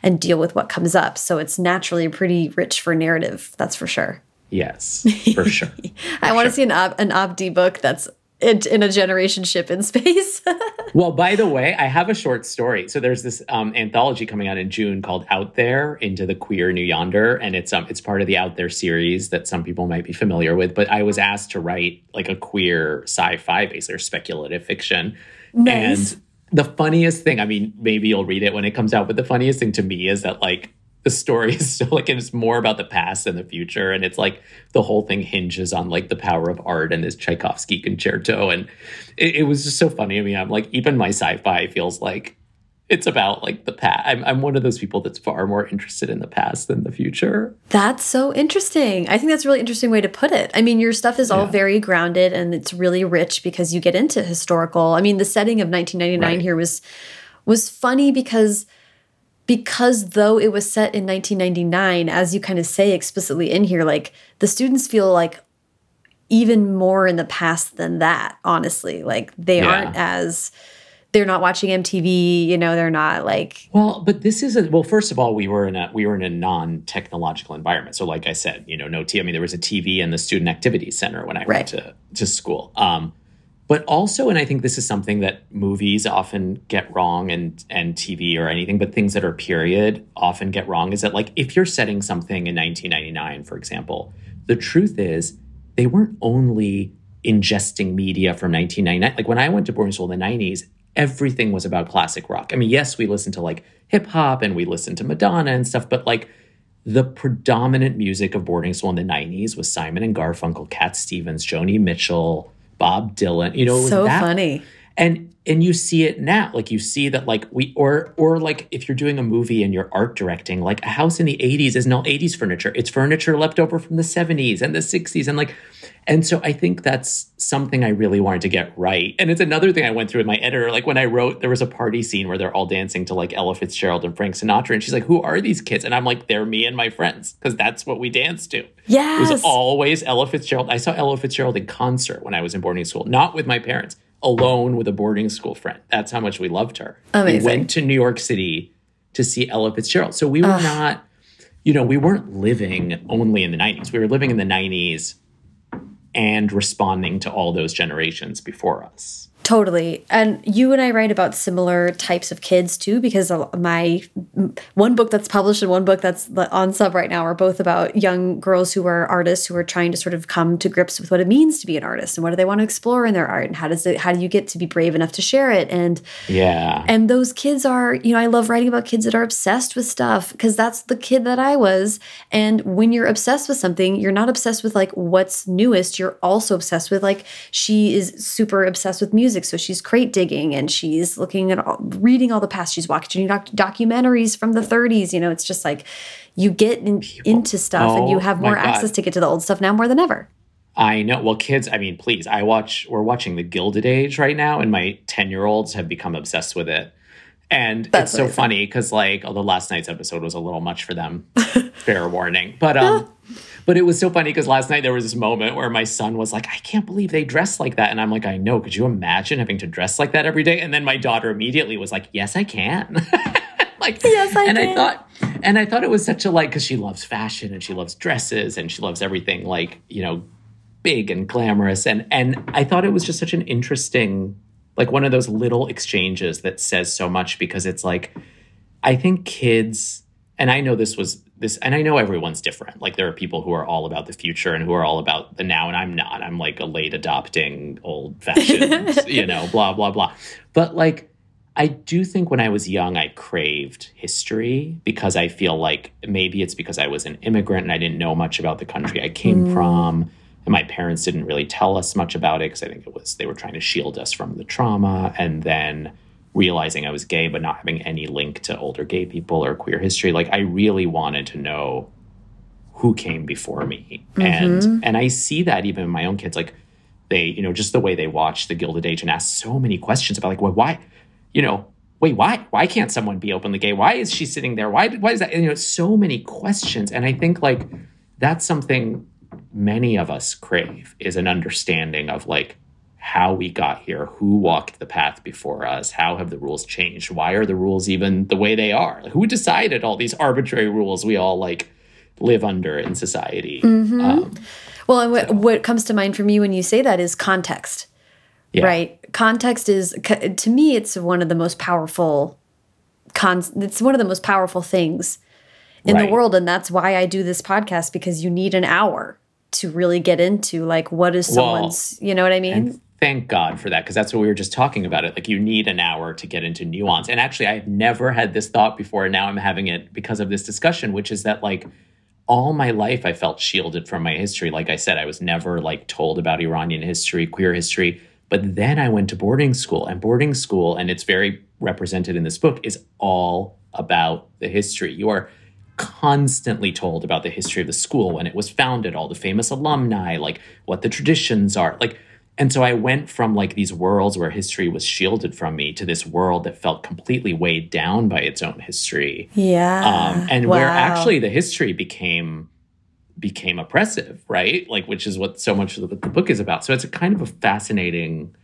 and deal with what comes up. So it's naturally pretty rich for narrative. That's for sure. Yes, for sure. I want to see an Ab- an Abdi book that's in, in a generation ship in space. Well, by the way, I have a short story. So there's this um, anthology coming out in June called "Out There into the Queer New Yonder," and it's um it's part of the Out There series that some people might be familiar with. But I was asked to write like a queer sci-fi, basically or speculative fiction, Nice. and the funniest thing. I mean, maybe you'll read it when it comes out, but the funniest thing to me is that like the story is still like it's more about the past than the future, and it's like the whole thing hinges on like the power of art and this Tchaikovsky concerto, and it, it was just so funny. I mean, I'm like even my sci-fi feels like it's about like the past. I'm, I'm one of those people that's far more interested in the past than the future. That's so interesting. I think that's a really interesting way to put it. I mean, your stuff is all Yeah. very grounded and it's really rich because you get into historical. I mean, the setting of 1999 Right. here was was funny because because though it was set in 1999, as you kind of say explicitly in here, like the students feel like even more in the past than that, honestly. Like they Yeah. aren't as they're not watching MTV, you know, they're not like Well, but this is a well. First of all, we were in a we were in a non technological environment. So, like I said, you know, no T. I mean, there was a TV in the student activity center when I Right. went to to school. Um, but also, and I think this is something that movies often get wrong, and and TV or anything, but things that are period often get wrong. Is that like if you're setting something in 1999, for example, the truth is they weren't only ingesting media from 1999. Like when I went to boarding school in the 90s, everything was about classic rock. I mean, yes, we listened to like hip hop and we listened to Madonna and stuff, but like the predominant music of boarding school in the 90s was Simon and Garfunkel, Cat Stevens, Joni Mitchell, Bob Dylan. You know, it was so that funny. and and you see it now like you see that like we or or like if you're doing a movie and you're art directing like a house in the 80s is not 80s furniture. It's furniture left over from the 70s and the 60s and like and so i think that's something i really wanted to get right. And it's another thing i went through with my editor like when i wrote there was a party scene where they're all dancing to like ella fitzgerald and frank sinatra and she's like who are these kids? And i'm like they're me and my friends because that's what we dance to. Yeah, it was always Ella Fitzgerald. I saw Ella Fitzgerald in concert when I was in boarding school, not with my parents, alone with a boarding school friend. That's how much we loved her. Amazing. We went to New York City to see Ella Fitzgerald. So we were not, you know, we weren't living only in the 90s. We were living in the 90s and responding to all those generations before us. Totally. And you and I write about similar types of kids too, because my one book that's published and one book that's on sub right now are both about young girls who are artists who are trying to sort of come to grips with what it means to be an artist and what do they want to explore in their art and how does it how do you get to be brave enough to share it and Yeah. and those kids are you know i love writing about kids that are obsessed with stuff because that's the kid that i was and when you're obsessed with something you're not obsessed with like what's newest you're also obsessed with like she is super obsessed with music so she's crate digging and she's looking at all, reading all the past. She's watching doc- documentaries from the 30s you know it's just like you get in, into stuff and you Oh have more access to get to the old stuff now more than ever. I know. Well, kids, I mean, please, I watch, we're watching The Gilded Age right now, and my 10 year olds have become obsessed with it. And That's it's so funny because, like, although last night's episode was a little much for them, fair warning. But, um, but it was so funny because last night there was this moment where my son was like, I can't believe they dress like that. And I'm like, I know. Could you imagine having to dress like that every day? And then my daughter immediately was like, Yes, I can. like, Yes, I and can. I thought, and I thought it was such a like, because she loves fashion and she loves dresses and she loves everything like, you know, big and glamorous and and I thought it was just such an interesting like one of those little exchanges that says so much because it's like I think kids, and I know this was this, and I know everyone's different. Like there are people who are all about the future and who are all about the now, and I'm not. I'm like a late adopting, old fashioned, you know, blah blah blah. But like I do think when I was young, I craved history because I feel like maybe it's because I was an immigrant and I didn't know much about the country I came mm. from. And my parents didn't really tell us much about it because I think it was they were trying to shield us from the trauma. And then realizing I was gay, but not having any link to older gay people or queer history, like I really wanted to know who came before me. Mm-hmm. And and I see that even in my own kids, like they, you know, just the way they watch the Gilded Age and ask so many questions about like, well, why? you know, wait, why? Why can't someone be openly gay? Why is she sitting there? Why? Why is that? And, you know, so many questions, and I think like that's something many of us crave is an understanding of like how we got here, who walked the path before us, how have the rules changed, why are the rules even the way they are, who decided all these arbitrary rules we all like live under in society. Mm-hmm. Um, well, and what, so. what comes to mind for me when you say that is context yeah. right? Context is to me, it's one of the most powerful. Con- it's one of the most powerful things in right. the world, and that's why I do this podcast because you need an hour to really get into like what is someone's. Well, you know what I mean? Thank God for that because that's what we were just talking about. It like you need an hour to get into nuance. And actually, I've never had this thought before, and now I'm having it because of this discussion, which is that like all my life I felt shielded from my history. Like I said, I was never like told about Iranian history, queer history. But then I went to boarding school, and boarding school, and it's very represented in this book, is all about the history. You are constantly told about the history of the school when it was founded, all the famous alumni, like what the traditions are. Like, and so I went from like these worlds where history was shielded from me to this world that felt completely weighed down by its own history. Yeah. Um, and wow. where actually the history became became oppressive, right? Like, which is what so much of the, the book is about. So it's a kind of a fascinating,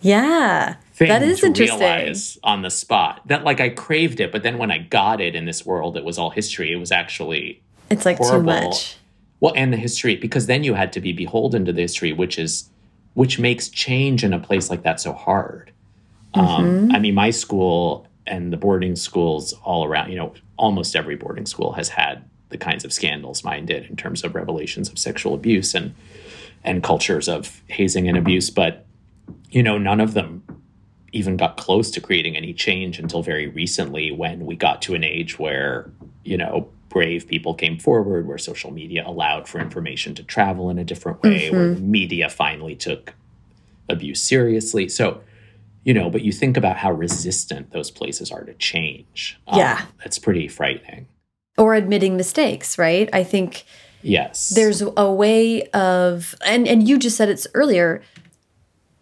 yeah, that is interesting. on the spot that like I craved it, but then when I got it in this world, it was all history. It was actually it's like horrible. too much. Well, and the history because then you had to be beholden to the history, which is which makes change in a place like that so hard. Um, mm-hmm. Um, I mean, my school and the boarding schools all around, you know, almost every boarding school has had the kinds of scandals mine did in terms of revelations of sexual abuse and and cultures of hazing and abuse but you know none of them even got close to creating any change until very recently when we got to an age where you know brave people came forward where social media allowed for information to travel in a different way mm-hmm. where media finally took abuse seriously so you know but you think about how resistant those places are to change yeah um, that's pretty frightening or admitting mistakes, right? I think yes. There's a way of and and you just said it's earlier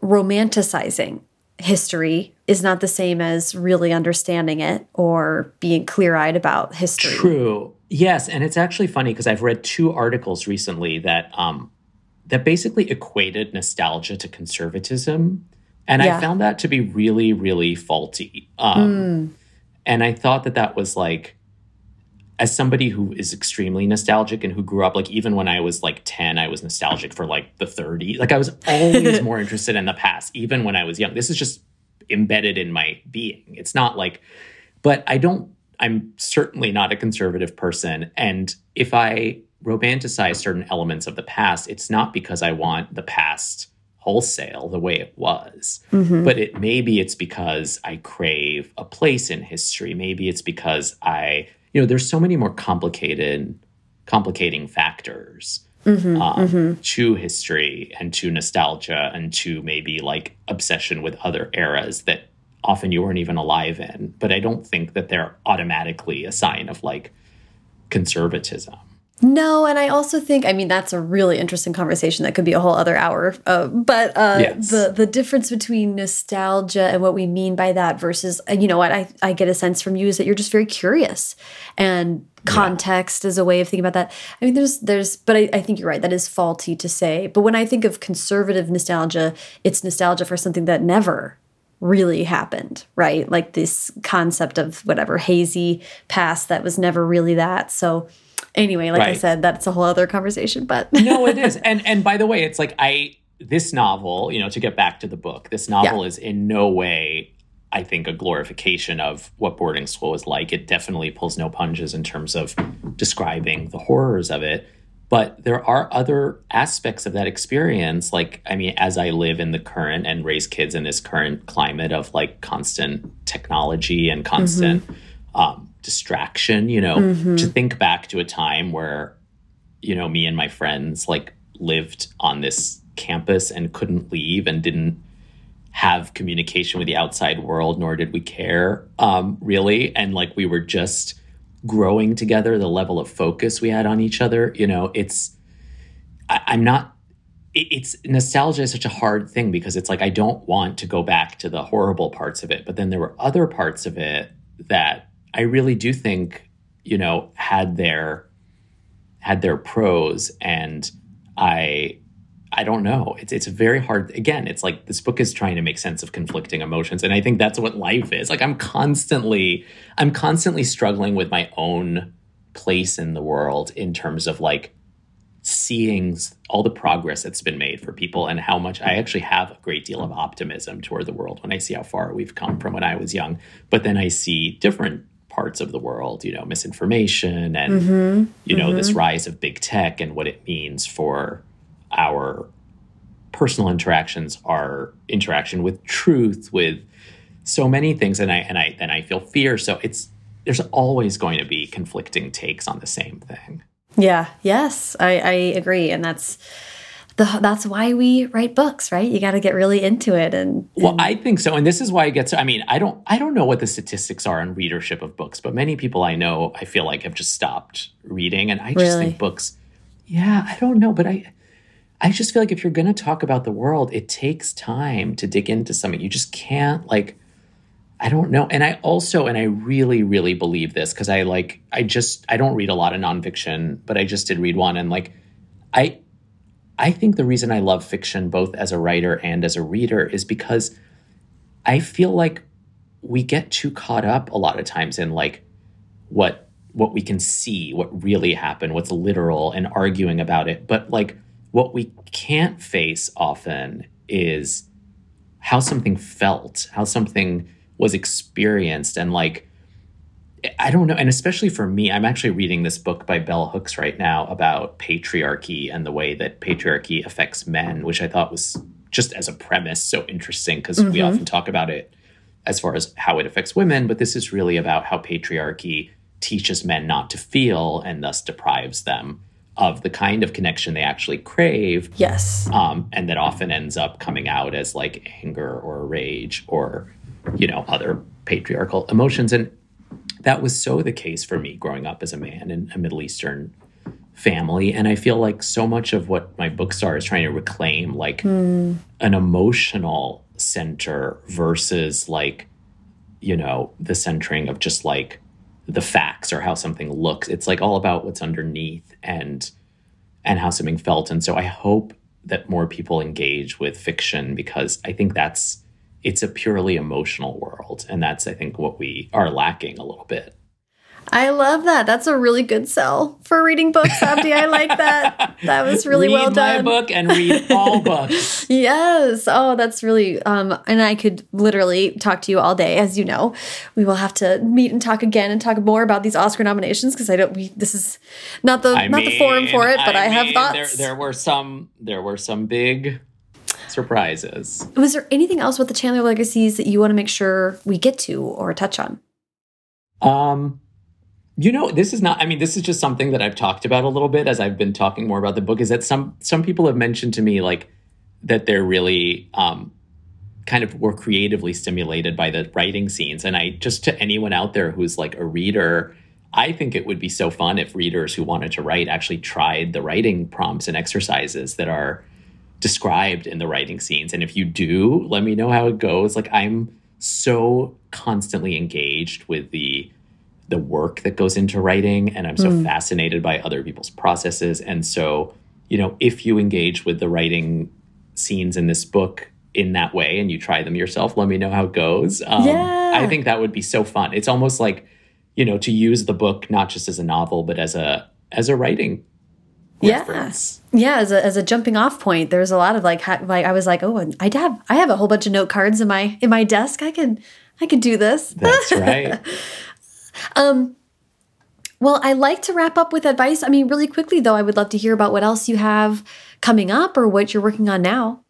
romanticizing history is not the same as really understanding it or being clear-eyed about history. True. Yes, and it's actually funny because I've read two articles recently that um that basically equated nostalgia to conservatism. And yeah. I found that to be really, really faulty. Um, mm. And I thought that that was like as somebody who is extremely nostalgic and who grew up like even when I was like 10 I was nostalgic for like the 30s like I was always more interested in the past even when I was young this is just embedded in my being it's not like but I don't I'm certainly not a conservative person and if I romanticize certain elements of the past it's not because I want the past wholesale the way it was mm-hmm. but it maybe it's because I crave a place in history maybe it's because I you know, there's so many more complicated, complicating factors mm-hmm, um, mm-hmm. to history and to nostalgia and to maybe like obsession with other eras that often you weren't even alive in. But I don't think that they're automatically a sign of like conservatism. No, and I also think I mean that's a really interesting conversation that could be a whole other hour. Uh, but uh, yes. the the difference between nostalgia and what we mean by that versus you know what I I get a sense from you is that you're just very curious and context yeah. is a way of thinking about that. I mean there's there's but I, I think you're right that is faulty to say. But when I think of conservative nostalgia, it's nostalgia for something that never really happened, right? Like this concept of whatever hazy past that was never really that. So anyway, like right. I said, that's a whole other conversation. But no, it is. And and by the way, it's like I this novel, you know, to get back to the book, this novel yeah. is in no way I think, a glorification of what boarding school was like. It definitely pulls no punches in terms of describing the horrors of it. But there are other aspects of that experience. Like, I mean, as I live in the current and raise kids in this current climate of like constant technology and constant mm-hmm. um, distraction, you know, mm-hmm. to think back to a time where, you know, me and my friends like lived on this campus and couldn't leave and didn't have communication with the outside world, nor did we care um, really. And like we were just growing together, the level of focus we had on each other, you know, it's, I, I'm not it's nostalgia is such a hard thing because it's like I don't want to go back to the horrible parts of it, but then there were other parts of it that I really do think, you know, had their had their pros and I I don't know. It's it's very hard. Again, it's like this book is trying to make sense of conflicting emotions, and I think that's what life is. Like I'm constantly, I'm constantly struggling with my own place in the world in terms of like seeing all the progress that's been made for people and how much I actually have a great deal of optimism toward the world when I see how far we've come from when I was young. But then I see different parts of the world, you know, misinformation and mm-hmm. you know mm-hmm. this rise of big tech and what it means for our personal interactions, our interaction with truth, with so many things, and I and I and I feel fear. So it's there's always going to be conflicting takes on the same thing. Yeah. Yes, I, I agree, and that's the, that's why we write books, right? You got to get really into it. And, and, well, I think so, and this is why it gets. I mean, I don't, I don't know what the statistics are on readership of books, but many people I know, I feel like have just stopped reading, and I just really? think books. Yeah, I don't know, but I, I just feel like if you're going to talk about the world, it takes time to dig into something. You just can't like. I don't know. And I also, and I really, really believe this because I like, I just, I don't read a lot of nonfiction, but I just did read one. And like, I, I think the reason I love fiction, both as a writer and as a reader, is because I feel like we get too caught up a lot of times in like what what we can see, what really happened, what's literal, and arguing about it. But like what we can't face often is how something felt, how something was experienced, and like I don't know. And especially for me, I'm actually reading this book by Bell Hooks right now about patriarchy and the way that patriarchy affects men, which I thought was just as a premise so interesting because mm-hmm. we often talk about it as far as how it affects women, but this is really about how patriarchy teaches men not to feel and thus deprives them of the kind of connection they actually crave. Yes. Um, and that often ends up coming out as like anger or rage or, you know, other patriarchal emotions. And that was so the case for me growing up as a man in a Middle Eastern family. And I feel like so much of what my book are is trying to reclaim like mm. an emotional center versus like, you know, the centering of just like the facts or how something looks. It's like all about what's underneath and and how something felt. And so I hope that more people engage with fiction because I think that's it's a purely emotional world. And that's, I think, what we are lacking a little bit. I love that. That's a really good sell for reading books, Abdi. I like that. That was really read well done. Read my book and read all books. yes. Oh, that's really um and I could literally talk to you all day as you know. We will have to meet and talk again and talk more about these Oscar nominations because I don't we this is not the I not mean, the forum for it, but I, I have thoughts. There, there were some there were some big surprises. Was there anything else with the Chandler legacies that you want to make sure we get to or touch on? Um, you know, this is not. I mean, this is just something that I've talked about a little bit as I've been talking more about the book. Is that some some people have mentioned to me like that they're really um, kind of were creatively stimulated by the writing scenes, and I just to anyone out there who's like a reader. I think it would be so fun if readers who wanted to write actually tried the writing prompts and exercises that are described in the writing scenes. And if you do, let me know how it goes. Like I'm so constantly engaged with the the work that goes into writing and I'm so mm. fascinated by other people's processes. And so, you know, if you engage with the writing scenes in this book in that way and you try them yourself, let me know how it goes. Um, yeah. I think that would be so fun. It's almost like, you know, to use the book not just as a novel, but as a as a writing Yes. yeah as a, as a jumping off point there's a lot of like like i was like oh i have i have a whole bunch of note cards in my in my desk i can i can do this that's right um well i like to wrap up with advice i mean really quickly though i would love to hear about what else you have coming up or what you're working on now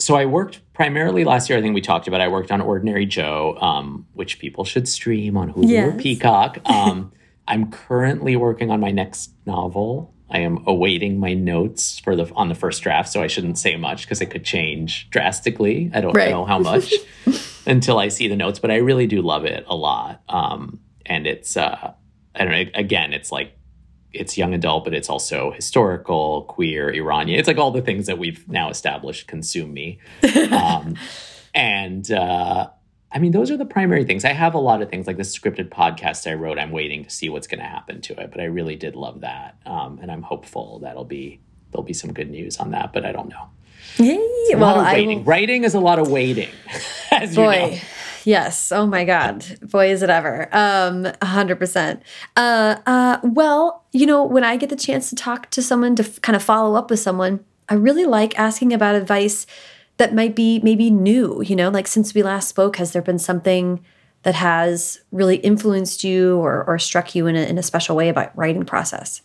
so I worked primarily last year. I think we talked about. I worked on Ordinary Joe, um, which people should stream on Hulu yes. or Peacock. Um, I'm currently working on my next novel. I am awaiting my notes for the on the first draft, so I shouldn't say much because it could change drastically. I don't right. know how much until I see the notes, but I really do love it a lot. Um, and it's uh, I don't know. Again, it's like it's young adult, but it's also historical, queer, Iranian. It's like all the things that we've now established consume me. Um, and uh, I mean, those are the primary things. I have a lot of things like the scripted podcast I wrote. I'm waiting to see what's going to happen to it, but I really did love that, um, and I'm hopeful that'll be there'll be some good news on that. But I don't know. Yay! Well, waiting. Will... Writing is a lot of waiting. Boy. You know. Yes. Oh my God. Boy, is it ever. Um, 100%. Uh, uh, well, you know, when I get the chance to talk to someone, to kind of follow up with someone, I really like asking about advice that might be maybe new, you know, like since we last spoke, has there been something that has really influenced you or, or struck you in a, in a special way about writing process?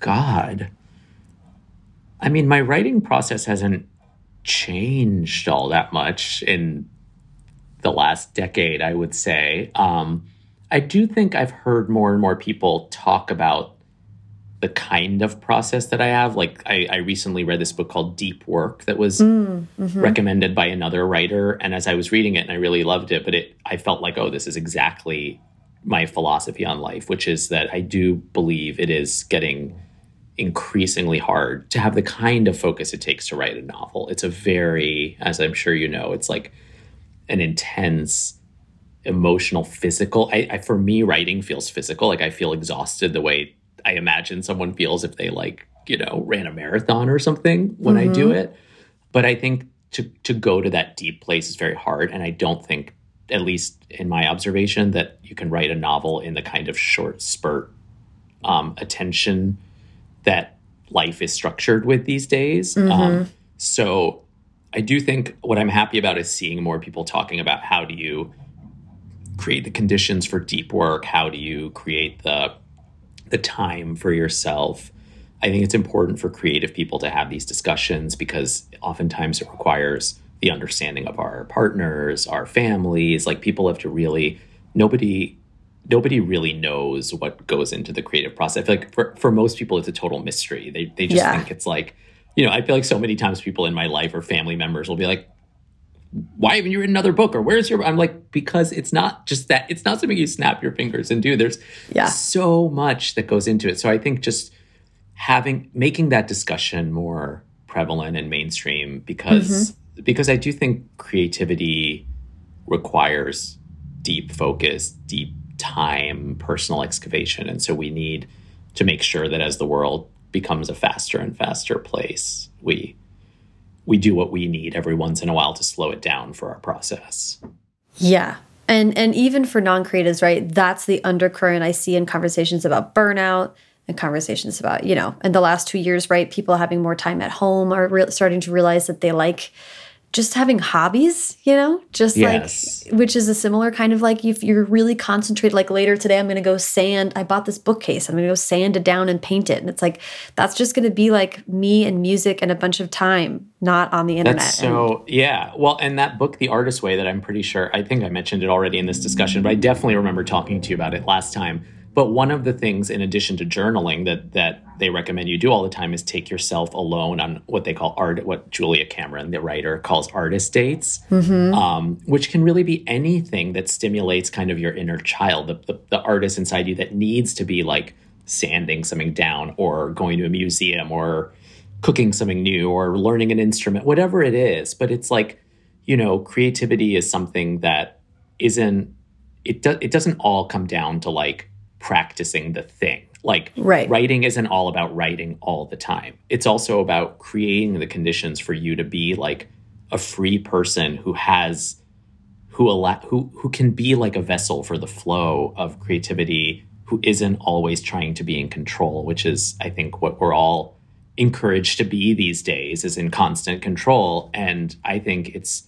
God. I mean, my writing process hasn't changed all that much in the last decade, I would say. Um, I do think I've heard more and more people talk about the kind of process that I have. Like, I, I recently read this book called Deep Work that was mm, mm-hmm. recommended by another writer. And as I was reading it, and I really loved it, but it, I felt like, oh, this is exactly my philosophy on life, which is that I do believe it is getting increasingly hard to have the kind of focus it takes to write a novel. It's a very, as I'm sure you know, it's like an intense emotional physical I, I, for me writing feels physical like i feel exhausted the way i imagine someone feels if they like you know ran a marathon or something when mm-hmm. i do mm-hmm. it but i think to to go to that deep place is very hard and i don't think at least in my observation that you can write a novel in the kind of short spurt um, attention that life is structured with these days mm-hmm. um, so I do think what I'm happy about is seeing more people talking about how do you create the conditions for deep work, how do you create the the time for yourself. I think it's important for creative people to have these discussions because oftentimes it requires the understanding of our partners, our families. Like people have to really nobody nobody really knows what goes into the creative process. I feel like for, for most people it's a total mystery. They they just yeah. think it's like you know, I feel like so many times people in my life or family members will be like, why haven't you written another book or where's your i'm like because it's not just that it's not something you snap your fingers and do there's yeah. so much that goes into it so i think just having making that discussion more prevalent and mainstream because mm-hmm. because i do think creativity requires deep focus deep time personal excavation and so we need to make sure that as the world becomes a faster and faster place, we we do what we need every once in a while to slow it down for our process. Yeah. And and even for non-creatives, right? That's the undercurrent I see in conversations about burnout and conversations about, you know, in the last 2 years, right? People having more time at home are starting to realize that they like just having hobbies, you know, just yes. like, which is a similar kind of like if you're really concentrated, like later today, I'm going to go sand. I bought this bookcase. I'm going to go sand it down and paint it. And it's like, that's just going to be like me and music and a bunch of time, not on the internet. That's so, and, yeah. Well, and that book, The Artist Way, that I'm pretty sure, I think I mentioned it already in this discussion, but I definitely remember talking to you about it last time but one of the things, in addition to journaling, that that they recommend you do all the time is take yourself alone on what they call art, what Julia Cameron, the writer, calls artist dates, mm-hmm. um, which can really be anything that stimulates kind of your inner child, the, the, the artist inside you that needs to be like sanding something down or going to a museum or cooking something new or learning an instrument, whatever it is. But it's like, you know, creativity is something that isn't it does it doesn't all come down to like practicing the thing. Like right. writing isn't all about writing all the time. It's also about creating the conditions for you to be like a free person who has who allow who who can be like a vessel for the flow of creativity, who isn't always trying to be in control, which is I think what we're all encouraged to be these days is in constant control. And I think it's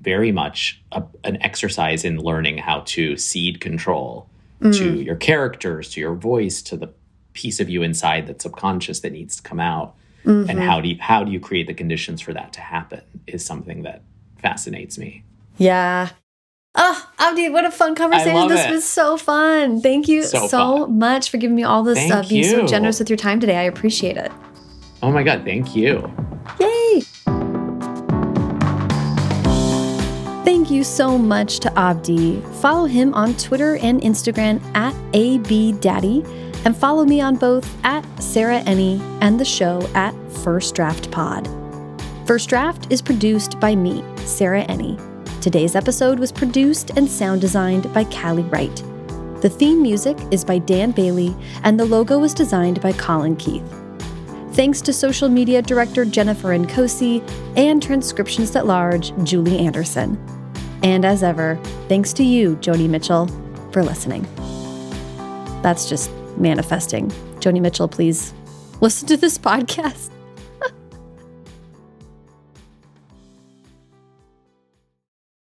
very much a, an exercise in learning how to cede control mm. to your characters, to your voice, to the piece of you inside that's subconscious that needs to come out. Mm-hmm. And how do you how do you create the conditions for that to happen is something that fascinates me. Yeah. Oh, Abdi, what a fun conversation. This it. was so fun. Thank you so, so much for giving me all this, uh, being you. so generous with your time today. I appreciate it. Oh my God, thank you. Thank you so much to Abdi. Follow him on Twitter and Instagram at ABDaddy, and follow me on both at Sarah Enni and the show at First Draft Pod. First Draft is produced by me, Sarah Enni. Today's episode was produced and sound designed by Callie Wright. The theme music is by Dan Bailey, and the logo was designed by Colin Keith. Thanks to social media director Jennifer Nkosi and transcriptionist at large Julie Anderson. And as ever, thanks to you, Joni Mitchell, for listening. That's just manifesting. Joni Mitchell, please listen to this podcast.